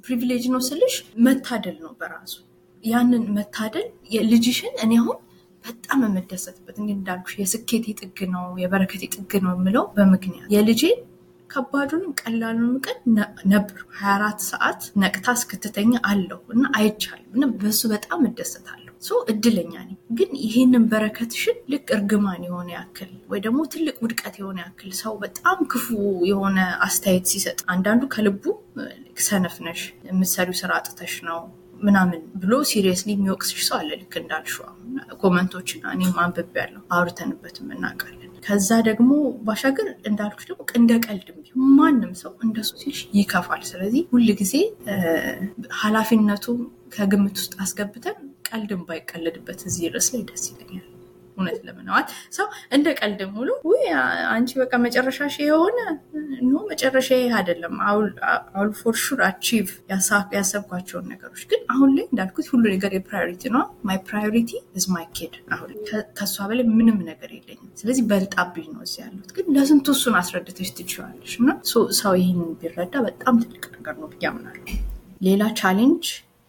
privilege ነው ስልሽ መታደል ነው በራሱ ያንን መታደል ልጅሽን እኔ አሁን በጣም የምደሰትበት እንዳልኩሽ የስኬቴ ጥግ ነው የበረከቴ ጥግ ነው የምለው በምክንያት የልጄን ከባዱንም ቀላሉንም ቀን ሀያ አራት ሰዓት ነቅታ እስክትተኛ አለው እና አይቻልም እና በሱ በጣም እደሰታለሁ። እድለኛ ነኝ። ግን ይህንን በረከትሽን ልክ እርግማን የሆነ ያክል ወይ ደግሞ ትልቅ ውድቀት የሆነ ያክል ሰው በጣም ክፉ የሆነ አስተያየት ሲሰጥ አንዳንዱ ከልቡ ሰነፍ ነሽ የምትሰሪው ስራ አጥተሽ ነው ምናምን ብሎ seriously የሚወቅስሽ ሰው አለ። ልክ እንዳልሽው comment ኦችን እኔም አንብቤያለሁ፣ አውርተንበትም እናውቃለን። ከዛ ደግሞ ባሻገር እንዳልኩሽ ደግሞ እንደ ቀልድም ቢሆን ማንም ሰው እንደሱ ሲልሽ ይከፋል። ስለዚህ ሁል ጊዜ ኃላፊነቱ ከግምት ውስጥ አስገብተን ቀልድም ባይቀለድበት እዚህ ድረስ ላይ ደስ ይለኛል። እውነት ለምነዋል ሰው እንደ ቀልድም ሁሉ አንቺ በቃ መጨረሻሽ የሆነ no መጨረሻ ይህ አይደለም አውል for sure achieve ያሰብኳቸውን ነገሮች ግን አሁን ላይ እንዳልኩት ሁሉ ነገር የ priority ነው። my priority is my kid አሁን ከእሷ በላይ ምንም ነገር የለኝም። ስለዚህ በልጣብኝ ነው እዚህ ያሉት። ግን ለስንቱ እሱን አስረድተሽ ትችዋለሽ እና ሰው ይህን ቢረዳ በጣም ትልቅ ነገር ነው ብዬ አምናለሁ። ሌላ challenge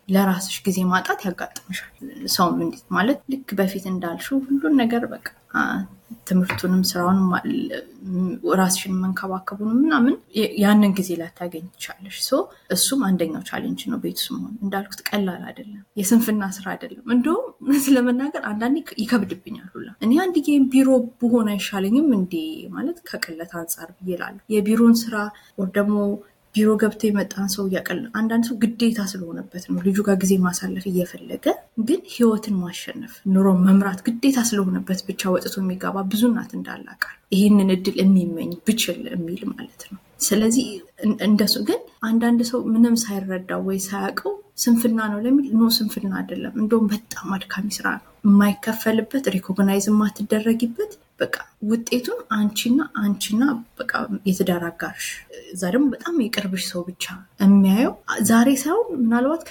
ለራስሽ ጊዜ ማጣት ያጋጥምሻል። ሰውም እንዴት ማለት ልክ በፊት እንዳልሽው ሁሉን ነገር በቃ ትምህርቱንም ስራውንም ራስሽን መንከባከቡን ምናምን ያንን ጊዜ ላታገኝ ትቻለሽ። እሱም አንደኛው challenge ነው። ቤት ውስጥ መሆን እንዳልኩት ቀላል አይደለም፣ የስንፍና ስራ አይደለም። እንደውም ስለመናገር አንዳንዴ ይከብድብኛል ሁላ እኔ አንድ ቢሮ ብሆን አይሻለኝም እንዴ ማለት ከቅለት አንጻር ብዬ እላለሁ። የቢሮን ስራ ደግሞ ቢሮ ገብቶ የመጣን ሰው እያቀል አንዳንድ ሰው ግዴታ ስለሆነበት ነው ልጁ ጋር ጊዜ ማሳለፍ እየፈለገ ግን ህይወትን ማሸነፍ ኑሮ መምራት ግዴታ ስለሆነበት ብቻ ወጥቶ የሚገባ ብዙ እናት እንዳላቃል ይህንን እድል የሚመኝ ብችል የሚል ማለት ነው። ስለዚህ እንደሱ ግን አንዳንድ ሰው ምንም ሳይረዳው ወይ ሳያውቀው ስንፍና ነው ለሚል no ስንፍና አይደለም። እንደውም በጣም አድካሚ ስራ ነው የማይከፈልበት recognize የማትደረጊበት በቃ ውጤቱን አንቺና አንቺና በቃ የትዳር አጋርሽ እዛ ደግሞ በጣም የቅርብሽ ሰው ብቻ የሚያየው ዛሬ ሳይሆን ምናልባት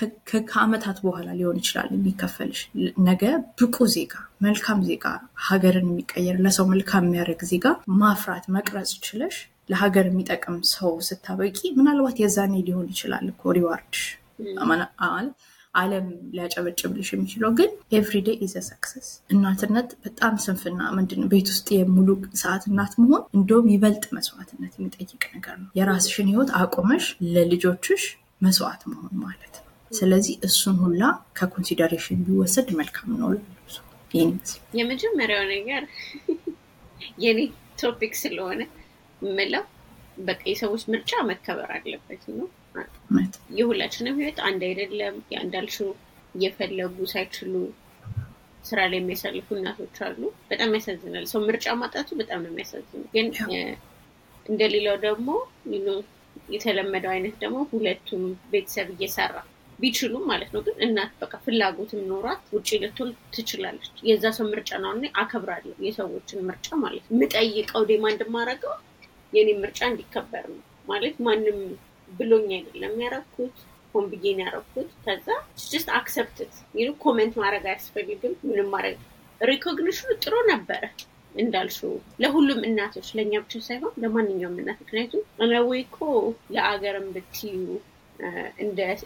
ከአመታት በኋላ ሊሆን ይችላል የሚከፈልሽ። ነገ ብቁ ዜጋ፣ መልካም ዜጋ፣ ሀገርን የሚቀየር ለሰው መልካም የሚያደርግ ዜጋ ማፍራት መቅረጽ ችለሽ ለሀገር የሚጠቅም ሰው ስታበቂ ምናልባት የዛኔ ሊሆን ይችላል እኮ reward ሽ አለም ሊያጨበጭብልሽ የሚችለው ግን every day is a success። እናትነት በጣም ስንፍና ምንድን ነው? ቤት ውስጥ የሙሉ ሰዓት እናት መሆን እንደውም ይበልጥ መስዋዕትነት የሚጠይቅ ነገር ነው። የራስሽን ህይወት አቁመሽ ለልጆችሽ መስዋዕት መሆን ማለት ነው። ስለዚህ እሱን ሁላ ከ consideration ቢወሰድ መልካም ነው። የመጀመሪያው ነገር የኔ ቶፒክ ስለሆነ የምለው በቃ የሰዎች ምርጫ መከበር አለበት ነው። የሁላችንም ህይወት አንድ አይደለም። እንዳልሽው እየፈለጉ ሳይችሉ ስራ ላይ የሚያሳልፉ እናቶች አሉ። በጣም ያሳዝናል። ሰው ምርጫ ማጣቱ በጣም ነው የሚያሳዝነው። ግን እንደሌላው ደግሞ የተለመደው አይነት ደግሞ ሁለቱም ቤተሰብ እየሰራ ቢችሉም ማለት ነው። ግን እናት በቃ ፍላጎትም ኖሯት ውጭ ልትውል ትችላለች። የዛ ሰው ምርጫ ነው። እኔ አከብራለሁ የሰዎችን ምርጫ ማለት ነው። የምጠይቀው demand ማድረገው የኔ ምርጫ እንዲከበር ነው ማለት ማንም ብሎኝ አይደለም ያረኩት፣ ሆን ብዬ ነው ያረኩት። ከዛ just accept it ይህ comment ማድረግ አያስፈልግም። ምንም ማድረግ recognition ኡ ጥሩ ነበረ እንዳልሽው ለሁሉም እናቶች ለእኛ ብቻ ሳይሆን ለማንኛውም እናት ምክንያቱም እነወይ እኮ ለአገርም ብትዩ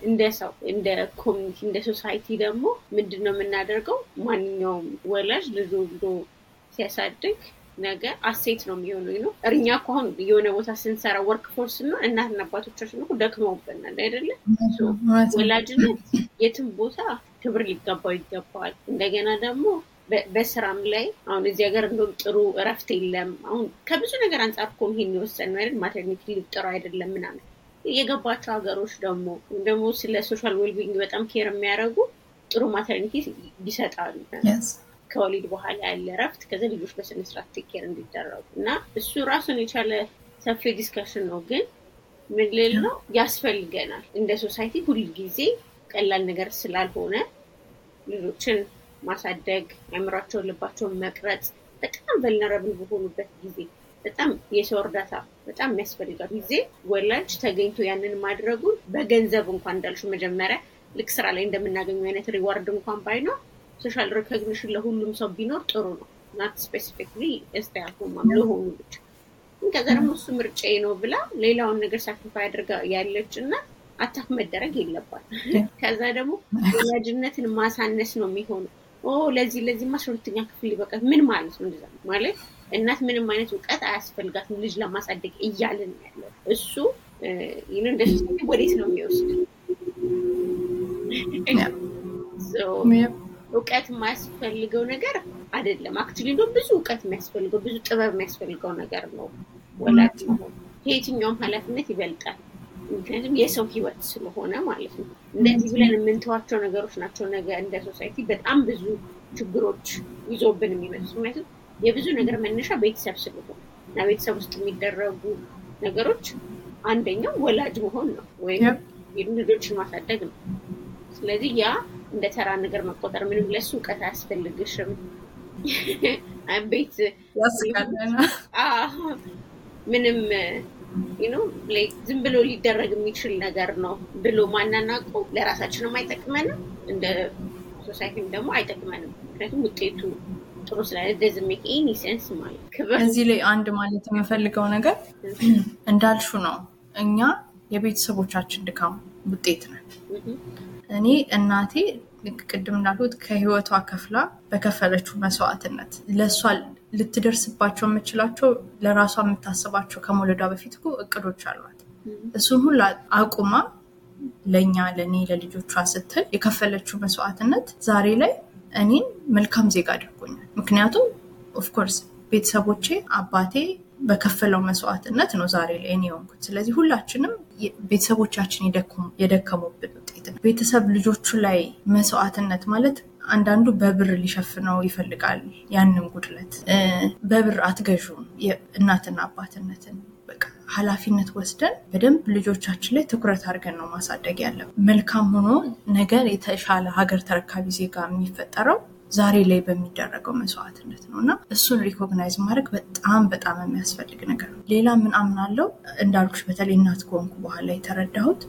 እንደ ሰው እንደ community እንደ society ደግሞ ምንድን ነው የምናደርገው? ማንኛውም ወላጅ ልጅ ወልዶ ሲያሳድግ ነገ asset ነው የሚሆነው ነው። እኛ እኮ አሁን የሆነ ቦታ ስንሰራ work force እና እናትና አባቶቻችን እኮ ደክመውብናል አይደለም። ወላጅነት የትም ቦታ ክብር ሊገባው ይገባዋል። እንደገና ደግሞ በስራም ላይ አሁን እዚህ ሀገር እንደውም ጥሩ እረፍት የለም። አሁን ከብዙ ነገር አንጻር እኮ ይሄን የወሰን አይደል maternity leave ጥሩ አይደለም ምናምን የገባቸው ሀገሮች ደግሞ ደግሞ ስለ social wellbeing በጣም care የሚያደርጉ ጥሩ maternity ይሰጣሉ። ከወሊድ በኋላ ያለ እረፍት ከዚ ልጆች በስነስርዓት take care እንዲደረጉ እና እሱ ራሱን የቻለ ሰፊ discussion ነው። ግን ምን ልል ነው ያስፈልገናል እንደ society ሁልጊዜ ቀላል ነገር ስላልሆነ ልጆችን ማሳደግ አእምሯቸውን፣ ልባቸውን መቅረጽ በጣም vulnerable በሆኑበት ጊዜ በጣም የሰው እርዳታ በጣም የሚያስፈልጋል ጊዜ ወላጅ ተገኝቶ ያንን ማድረጉን በገንዘብ እንኳን እንዳልሽው መጀመሪያ ልክ ስራ ላይ እንደምናገኘው አይነት reward እንኳን ባይኖር social recognition ለሁሉም ሰው ቢኖር ጥሩ ነው። not specifically stay at home mom ለሆኑ ልጅ ከዛ ደግሞ እሱ ምርጫዬ ነው ብላ ሌላውን ነገር sacrifice አድርጋ ያለች እና attack መደረግ የለባት። ከዛ ደግሞ ወላጅነትን ማሳነስ ነው የሚሆነው። ለዚህ ለዚህ አስራ ሁለተኛ ክፍል ይበቃል። ምን ማለት ነው? እንደዛ ማለት እናት ምንም አይነት እውቀት አያስፈልጋትም ልጅ ለማሳደግ እያልን ያለው እሱ ይህን እንደ ወዴት ነው የሚወስድ? እውቀት የማያስፈልገው ነገር አይደለም። actually እንደውም ብዙ እውቀት የሚያስፈልገው ብዙ ጥበብ የሚያስፈልገው ነገር ነው ወላጅ መሆን። ከየትኛውም ኃላፊነት ይበልጣል። ምክንያቱም የሰው ህይወት ስለሆነ ማለት ነው። እንደዚህ ብለን የምንተዋቸው ነገሮች ናቸው ነገ እንደ ሶሳይቲ በጣም ብዙ ችግሮች ይዞብን የሚመጡት። ምክንያቱም የብዙ ነገር መነሻ ቤተሰብ ስለሆነ እና ቤተሰብ ውስጥ የሚደረጉ ነገሮች አንደኛው ወላጅ መሆን ነው ወይም ልጆችን ማሳደግ ነው። ስለዚህ ያ እንደ ተራ ነገር መቆጠር ምንም ለሱ እውቀት አያስፈልግሽም። ቤት ምንም ዝም ብሎ ሊደረግ የሚችል ነገር ነው ብሎ ማናናቁ ለራሳችንም አይጠቅመንም፣ እንደ society ም ደግሞ አይጠቅመንም። ምክንያቱም ውጤቱ ጥሩ ስላለ doesn't make any sense ማለት ክብር እዚህ ላይ አንድ ማለት የምፈልገው ነገር እንዳልሽው ነው። እኛ የቤተሰቦቻችን ድካም ውጤት ነን። እኔ እናቴ ቅድም እንዳልኩት ከህይወቷ ከፍላ በከፈለችው መስዋዕትነት ለእሷ ልትደርስባቸው የምችላቸው ለራሷ የምታስባቸው ከመውለዷ በፊት እኮ እቅዶች አሏት። እሱን ሁላ አቁማ ለእኛ ለእኔ ለልጆቿ ስትል የከፈለችው መስዋዕትነት ዛሬ ላይ እኔን መልካም ዜጋ አድርጎኛል። ምክንያቱም of course ቤተሰቦቼ አባቴ በከፈለው መስዋዕትነት ነው ዛሬ ላይ እኔ የሆንኩት። ስለዚህ ሁላችንም ቤተሰቦቻችን የደከሙብን ነው። ቤተሰብ ልጆቹ ላይ መስዋዕትነት ማለት አንዳንዱ በብር ሊሸፍነው ይፈልጋል። ያንን ጉድለት በብር አትገዥም። እናትና አባትነትን ኃላፊነት ወስደን በደንብ ልጆቻችን ላይ ትኩረት አድርገን ነው ማሳደግ ያለብን። መልካም ሆኖ ነገር የተሻለ ሀገር ተረካቢ ዜጋ የሚፈጠረው ዛሬ ላይ በሚደረገው መስዋዕትነት ነው እና እሱን recognize ማድረግ በጣም በጣም የሚያስፈልግ ነገር ነው። ሌላ ምን አምናለው እንዳልኩሽ በተለይ እናት ከሆንኩ በኋላ የተረዳሁት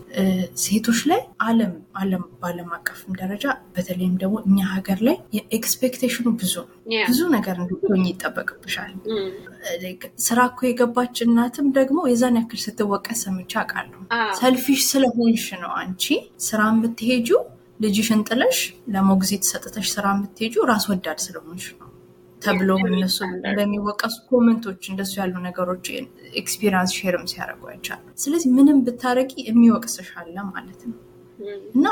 ሴቶች ላይ አለም አለም በአለም አቀፍም ደረጃ በተለይም ደግሞ እኛ ሀገር ላይ የኤክስፔክቴሽኑ ብዙ ነው። ብዙ ነገር እንድትሆኝ ይጠበቅብሻል። ስራ እኮ የገባች እናትም ደግሞ የዛን ያክል ስትወቀስ ሰምቼ አውቃለሁ። ሰልፊሽ ስለሆንሽ ነው አንቺ ስራ የምትሄጂው ልጅሽን ጥለሽ ለሞግዚት ሰጥተሽ ስራ የምትሄጂው ራስ ወዳድ ስለሆንሽ ነው ተብሎ እነሱ በሚወቀሱ comment ኦች እንደሱ ያሉ ነገሮች experience share ም ሲያደርጉ አይቻለሁ። ስለዚህ ምንም ብታረቂ የሚወቅስሽ አለ ማለት ነው እና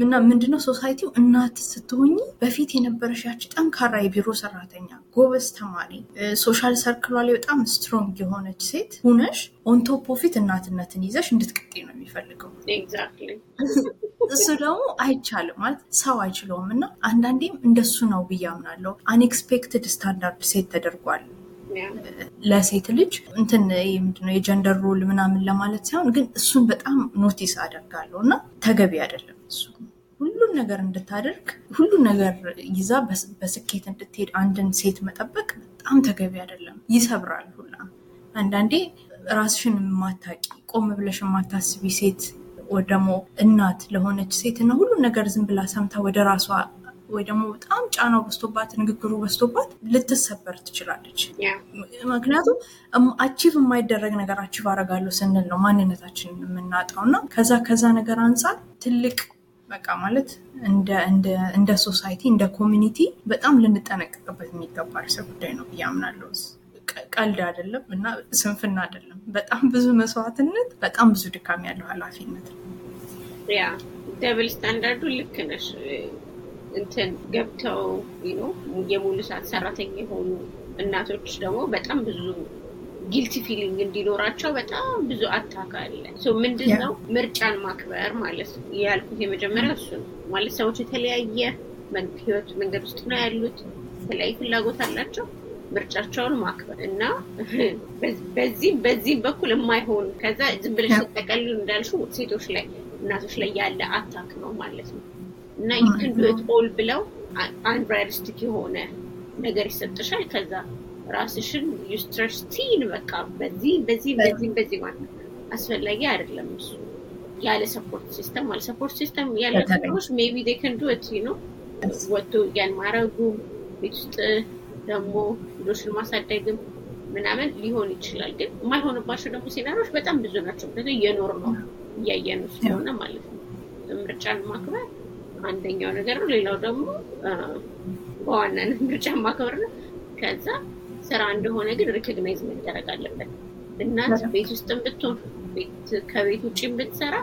እና ምንድነው society ው እናት ስትሆኝ በፊት የነበረሽ ያቺ ጠንካራ የቢሮ ሰራተኛ፣ ጎበዝ ተማሪ፣ social circle ኧዋ ላይ በጣም strong የሆነች ሴት ሁነሽ on top of it እናትነትን ይዘሽ እንድትቀጤ ነው የሚፈልገው። እሱ ደግሞ አይቻልም ማለት ሰው አይችለውም። እና አንዳንዴም እንደሱ ነው ብዬ አምናለሁ። unexpected standard set ተደርጓል ለሴት ልጅ እንትን ምንድነው የጀንደር ሮል ምናምን ለማለት ሳይሆን ግን እሱን በጣም ኖቲስ አደርጋለሁ እና ተገቢ አይደለም ሁሉን ነገር እንድታደርግ ሁሉን ነገር ይዛ በስኬት እንድትሄድ አንድን ሴት መጠበቅ በጣም ተገቢ አይደለም። ይሰብራል ሁላ። አንዳንዴ ራስሽን የማታቂ ቆም ብለሽ የማታስቢ ሴት ወይ ደግሞ እናት ለሆነች ሴት እና ሁሉን ነገር ዝም ብላ ሰምታ ወደ ራሷ ወይ ደግሞ በጣም ጫናው በስቶባት ንግግሩ በስቶባት ልትሰበር ትችላለች። ምክንያቱም achieve የማይደረግ ነገር achieve አረጋለሁ ስንል ነው ማንነታችንን የምናጣው እና ከዛ ከዛ ነገር አንጻር ትልቅ በቃ ማለት እንደ society እንደ community በጣም ልንጠነቀቅበት የሚገባ ርዕሰ ጉዳይ ነው ብዬ ቀልድ አይደለም እና ስንፍና አይደለም። በጣም ብዙ መስዋዕትነት፣ በጣም ብዙ ድካም ያለው ኃላፊነት ያ double standard ኡ ልክ ነሽ። እንትን ገብተው የሙሉ ሰዓት ሰራተኛ የሆኑ እናቶች ደግሞ በጣም ብዙ guilty feeling እንዲኖራቸው በጣም ብዙ attack አለ። ምንድን ነው ምርጫን ማክበር ማለት ነው ያልኩት የመጀመሪያ እሱ ነው። ማለት ሰዎች የተለያየ ህይወት መንገድ ውስጥ ነው ያሉት፣ የተለያዩ ፍላጎት አላቸው። ምርጫቸውን ማክበር እና (laughs) በዚህም በዚህም በኩል የማይሆን ከዛ ዝም ብለሽ ተጠቀልሉ እንዳልሽው ሴቶች ላይ እናቶች ላይ ያለ attack ነው ማለት ነው እና ይህን do it all ብለው unrealistic የሆነ ነገር ይሰጥሻል። ከዛ ራስሽን you stressing በቃ በዚህ በዚህ በዚህ በዚህ ማለት አስፈላጊ አይደለም። እሱ ያለ support system ማለት support system ያለ ሰዎች maybe they can do it ነው ወጥቶ ያን ማረጉ ቤት ውስጥ ደግሞ ልጆችን ማሳደግም ምናምን ሊሆን ይችላል። ግን የማይሆንባቸው ደግሞ scenario ዎች በጣም ብዙ ናቸው። ምክንያቱም እየኖር ነው እያየን ስለሆነ ማለት ነው። ምርጫን ማክበር አንደኛው ነገር ነው። ሌላው ደግሞ በዋናነት ምርጫን ማክበር ነው። ከዛ ስራ እንደሆነ ግን recognize መደረግ አለበት። እናት ቤት ውስጥም ብትሆን ከቤት ውጭም ብትሰራ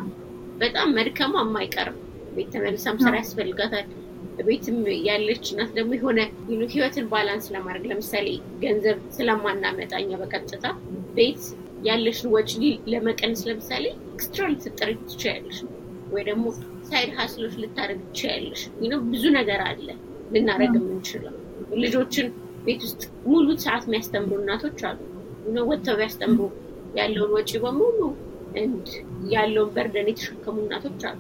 በጣም መድከሟ የማይቀርም ቤት ተመልሳም ስራ ያስፈልጋታል። ቤትም ያለች እናት ደግሞ የሆነ ህይወትን balance ለማድረግ ለምሳሌ ገንዘብ ስለማናመጣኛ በቀጥታ ቤት ያለሽን ወጪ ለመቀነስ ለምሳሌ extra ልትጠሪ ትችያለሽ፣ ወይ ደግሞ side hustle ኦች ልታደርግ ትችያለሽ። ብዙ ነገር አለ ልናደርግ የምንችለው። ልጆችን ቤት ውስጥ ሙሉ ሰዓት የሚያስተምሩ እናቶች አሉ። ወጥተው ቢያስተምሩ ያለውን ወጪ በሙሉ ያለውን burden የተሸከሙ እናቶች አሉ።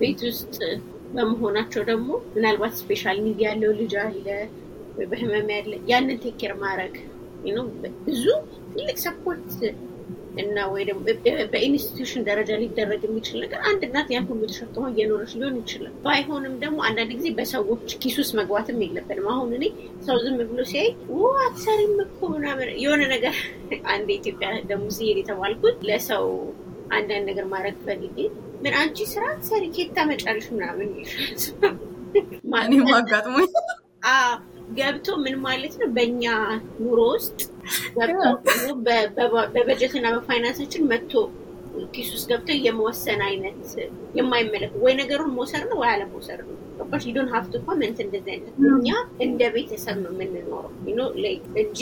ቤት ውስጥ በመሆናቸው ደግሞ ምናልባት special need ያለው ልጅ አለ፣ በህመም ያለ ያንን take care ማድረግ ብዙ ትልቅ support እና ወይ ደግሞ በ institution ደረጃ ሊደረግ የሚችል ነገር አንድ እናት ያን ሁሉ ተሸክማ እየኖረች ሊሆን ይችላል። ባይሆንም ደግሞ አንዳንድ ጊዜ በሰዎች ኪስ ውስጥ መግባትም የለብንም። አሁን እኔ ሰው ዝም ብሎ ሲያይ አትሰሪም እኮ ምናምን የሆነ ነገር (laughs) አንድ ኢትዮጵያ ደግሞ ሲሄድ የተባልኩት ለሰው አንዳንድ ነገር ማድረግ ፈልጌ ምን አንቺ ስራ ሰሪ ኬት ታመጫለሽ ምናምን እኔም አጋጥሞኝ (laughs) ገብቶ ምን ማለት ነው በእኛ ኑሮ ውስጥ በበጀትና በፋይናንሳችን መጥቶ ኪስ ውስጥ ገብቶ የመወሰን አይነት የማይመለክ ወይ ነገሩን መውሰድ ነው ወይ አለመውሰድ ነው። ገባሽ? don't have to comment እንደዚህ አይነት እኛ እንደ ቤተሰብ ነው የምንኖረው እንጂ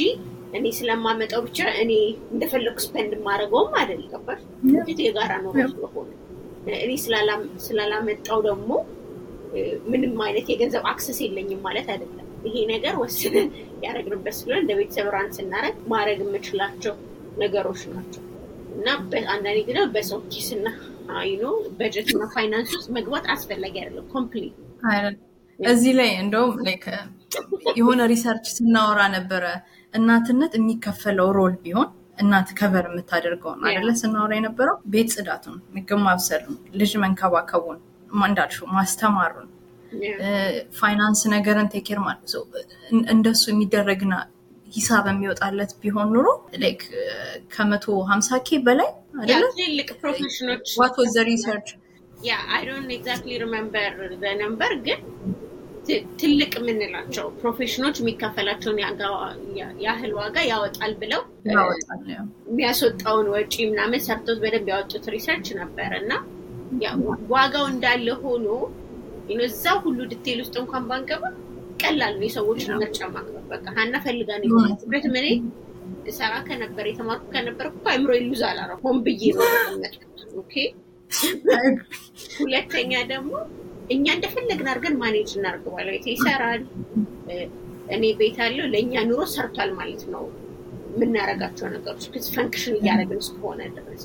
እኔ ስለማመጣው ብቻ እኔ እንደፈለጉ spend ማድረገውም አይደል። ገባሽ? የጋራ ኑሮ ስለሆነ እኔ ስላላመጣሁ ደግሞ ምንም አይነት የገንዘብ access የለኝም ማለት አይደለም። ይሄ ነገር ወስነን ያደረግንበት ስለሆነ እንደ ቤተሰብ run ስናደርግ ማድረግ የምችላቸው ነገሮች ናቸው። እና አንዳንዴ ግን በሰው ኪስና አይኖ በጀትና ፋይናንስ ውስጥ መግባት አስፈላጊ አይደለም። complete። እዚህ ላይ እንደውም የሆነ research ስናወራ ነበረ። እናትነት የሚከፈለው role ቢሆን እናት cover የምታደርገውን አይደለ? ስናወራ የነበረው ቤት ጽዳቱን፣ ምግብ ማብሰሉን፣ ልጅ መንከባከቡን፣ እንዳልሽው ማስተማሩን ፋይናንስ ነገርን take care ማለት እንደሱ የሚደረግና ሂሳብ የሚወጣለት ቢሆን ኑሮ ከመቶ ሀምሳ K በላይ ትልቅ profession ኦች what was the research yeah I don't exactly remember the number ግን ትልቅ የምንላቸው profession ኦች የሚከፈላቸውን ያህል ዋጋ ያወጣል ብለው የሚያስወጣውን ወጪ ምናምን ሰርቶት በደንብ ያወጡት research ነበረ እና ዋጋው እንዳለ ሆኖ እዛው ሁሉ detail ውስጥ እንኳን ባንገባ ቀላል ነው የሰዎችን ምርጫ ማቅረብ። በቃ ሀና ፈልጋ ነው ምክንያቱም እኔ ሰራ ከነበር የተማርኩ ከነበር እኮ አይምሮዬ lose አላረ ሆን ብዬ ነው መጥኩት። Okay ሁለተኛ ደግሞ እኛ እንደፈለግን አድርገን manage እናድርግ። ባለቤቴ ይሰራል፣ እኔ ቤት አለው፣ ለእኛ ኑሮ ሰርቷል ማለት ነው የምናደርጋቸው ነገሮች function እያደረግን እስከሆነ ድረስ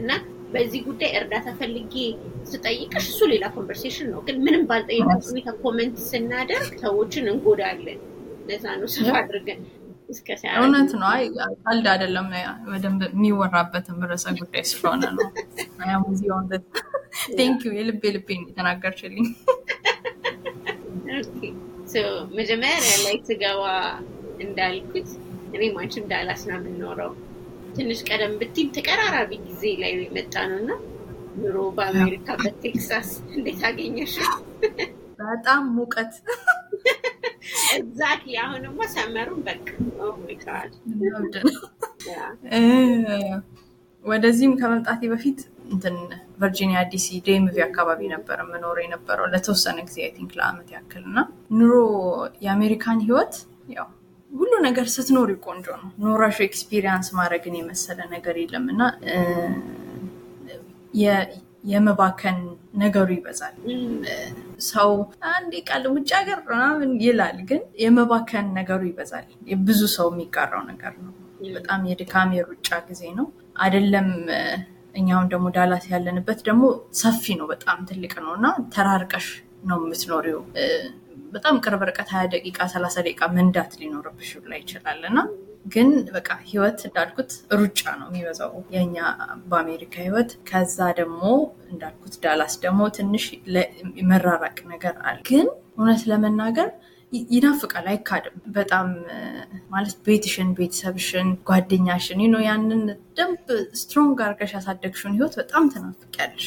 እና በዚህ ጉዳይ እርዳታ ፈልጌ ስጠይቅሽ እሱ ሌላ conversation ነው። ግን ምንም ባልጠየቅሽ ሁኔታ comment ስናደርግ ሰዎችን እንጎዳለን። ለዛ ነው ሰፋ አድርገን እውነት ነው። አይ ቀልድ አይደለም። በደንብ የሚወራበትም ርዕሰ ጉዳይ ስለሆነ ነው። You የልቤ ልቤን የተናገርችልኝ። መጀመሪያ ላይ ስገባ እንዳልኩት እኔም አንቺም ዳላስ ነው የምንኖረው። ትንሽ ቀደም ብትል ተቀራራቢ ጊዜ ላይ የመጣ ነው እና ኑሮ በአሜሪካ በቴክሳስ እንዴት አገኘሽ? በጣም ሙቀት exactly። አሁንማ ሰመሩን በቃ ወደዚህም ከመምጣቴ በፊት እንትን ቨርጂኒያ DC DMV አካባቢ ነበር የምኖረው የነበረው ለተወሰነ ጊዜ I think ለአመት ያክል እና ኑሮ የአሜሪካን ህይወት ያው ሁሉ ነገር ስትኖሪ ቆንጆ ነው። ኖረሽ experience ማድረግን የመሰለ ነገር የለም እና የመባከን ነገሩ ይበዛል። ሰው አንዴ ቃል ውጭ ሀገር ምናምን ይላል፣ ግን የመባከን ነገሩ ይበዛል። ብዙ ሰው የሚጋራው ነገር ነው። በጣም የድካም የሩጫ ጊዜ ነው አይደለም። እኛውን ደግሞ ዳላስ ያለንበት ደግሞ ሰፊ ነው፣ በጣም ትልቅ ነው እና ተራርቀሽ ነው የምትኖሪው። በጣም ቅርብ ርቀት ሀያ ደቂቃ ሰላሳ ደቂቃ መንዳት ሊኖርብሽ ላይ ይችላል እና ግን በቃ ህይወት እንዳልኩት ሩጫ ነው የሚበዛው የኛ በአሜሪካ ህይወት። ከዛ ደግሞ እንዳልኩት ዳላስ ደግሞ ትንሽ መራራቅ ነገር አለ። ግን እውነት ለመናገር ይናፍቃል፣ አይካድም። በጣም ማለት ቤትሽን፣ ቤተሰብሽን፣ ጓደኛሽን ይኖ ያንን ደንብ strong አድርገሽ ያሳደግሽውን ህይወት በጣም ትናፍቂያለሽ።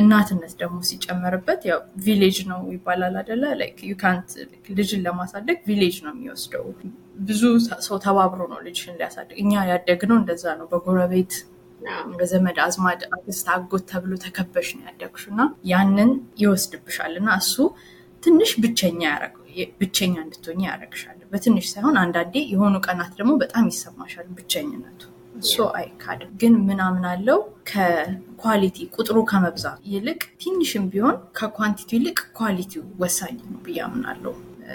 እናትነት ደግሞ ሲጨመርበት ያው village ነው ይባላል አደለ? ዩካንት ልጅን ለማሳደግ village ነው የሚወስደው። ብዙ ሰው ተባብሮ ነው ልጅሽን ሊያሳድግ። እኛ ያደግነው እንደዛ ነው፣ በጎረቤት በዘመድ አዝማድ፣ አክስት፣ አጎት ተብሎ ተከበሽ ነው ያደግሽው እና ያንን ይወስድብሻል እና እሱ ትንሽ ብቸኛ ብቸኛ እንድትሆኝ ያደርግሻል። በትንሽ ሳይሆን አንዳንዴ የሆኑ ቀናት ደግሞ በጣም ይሰማሻል ብቸኝነቱ። እሱ አይካድም። ግን ምናምን አለው ከኳሊቲ ቁጥሩ ከመብዛት ይልቅ ትንሽም ቢሆን ከኳንቲቲ ይልቅ ኳሊቲው ወሳኝ ነው ብዬ አምናለሁ።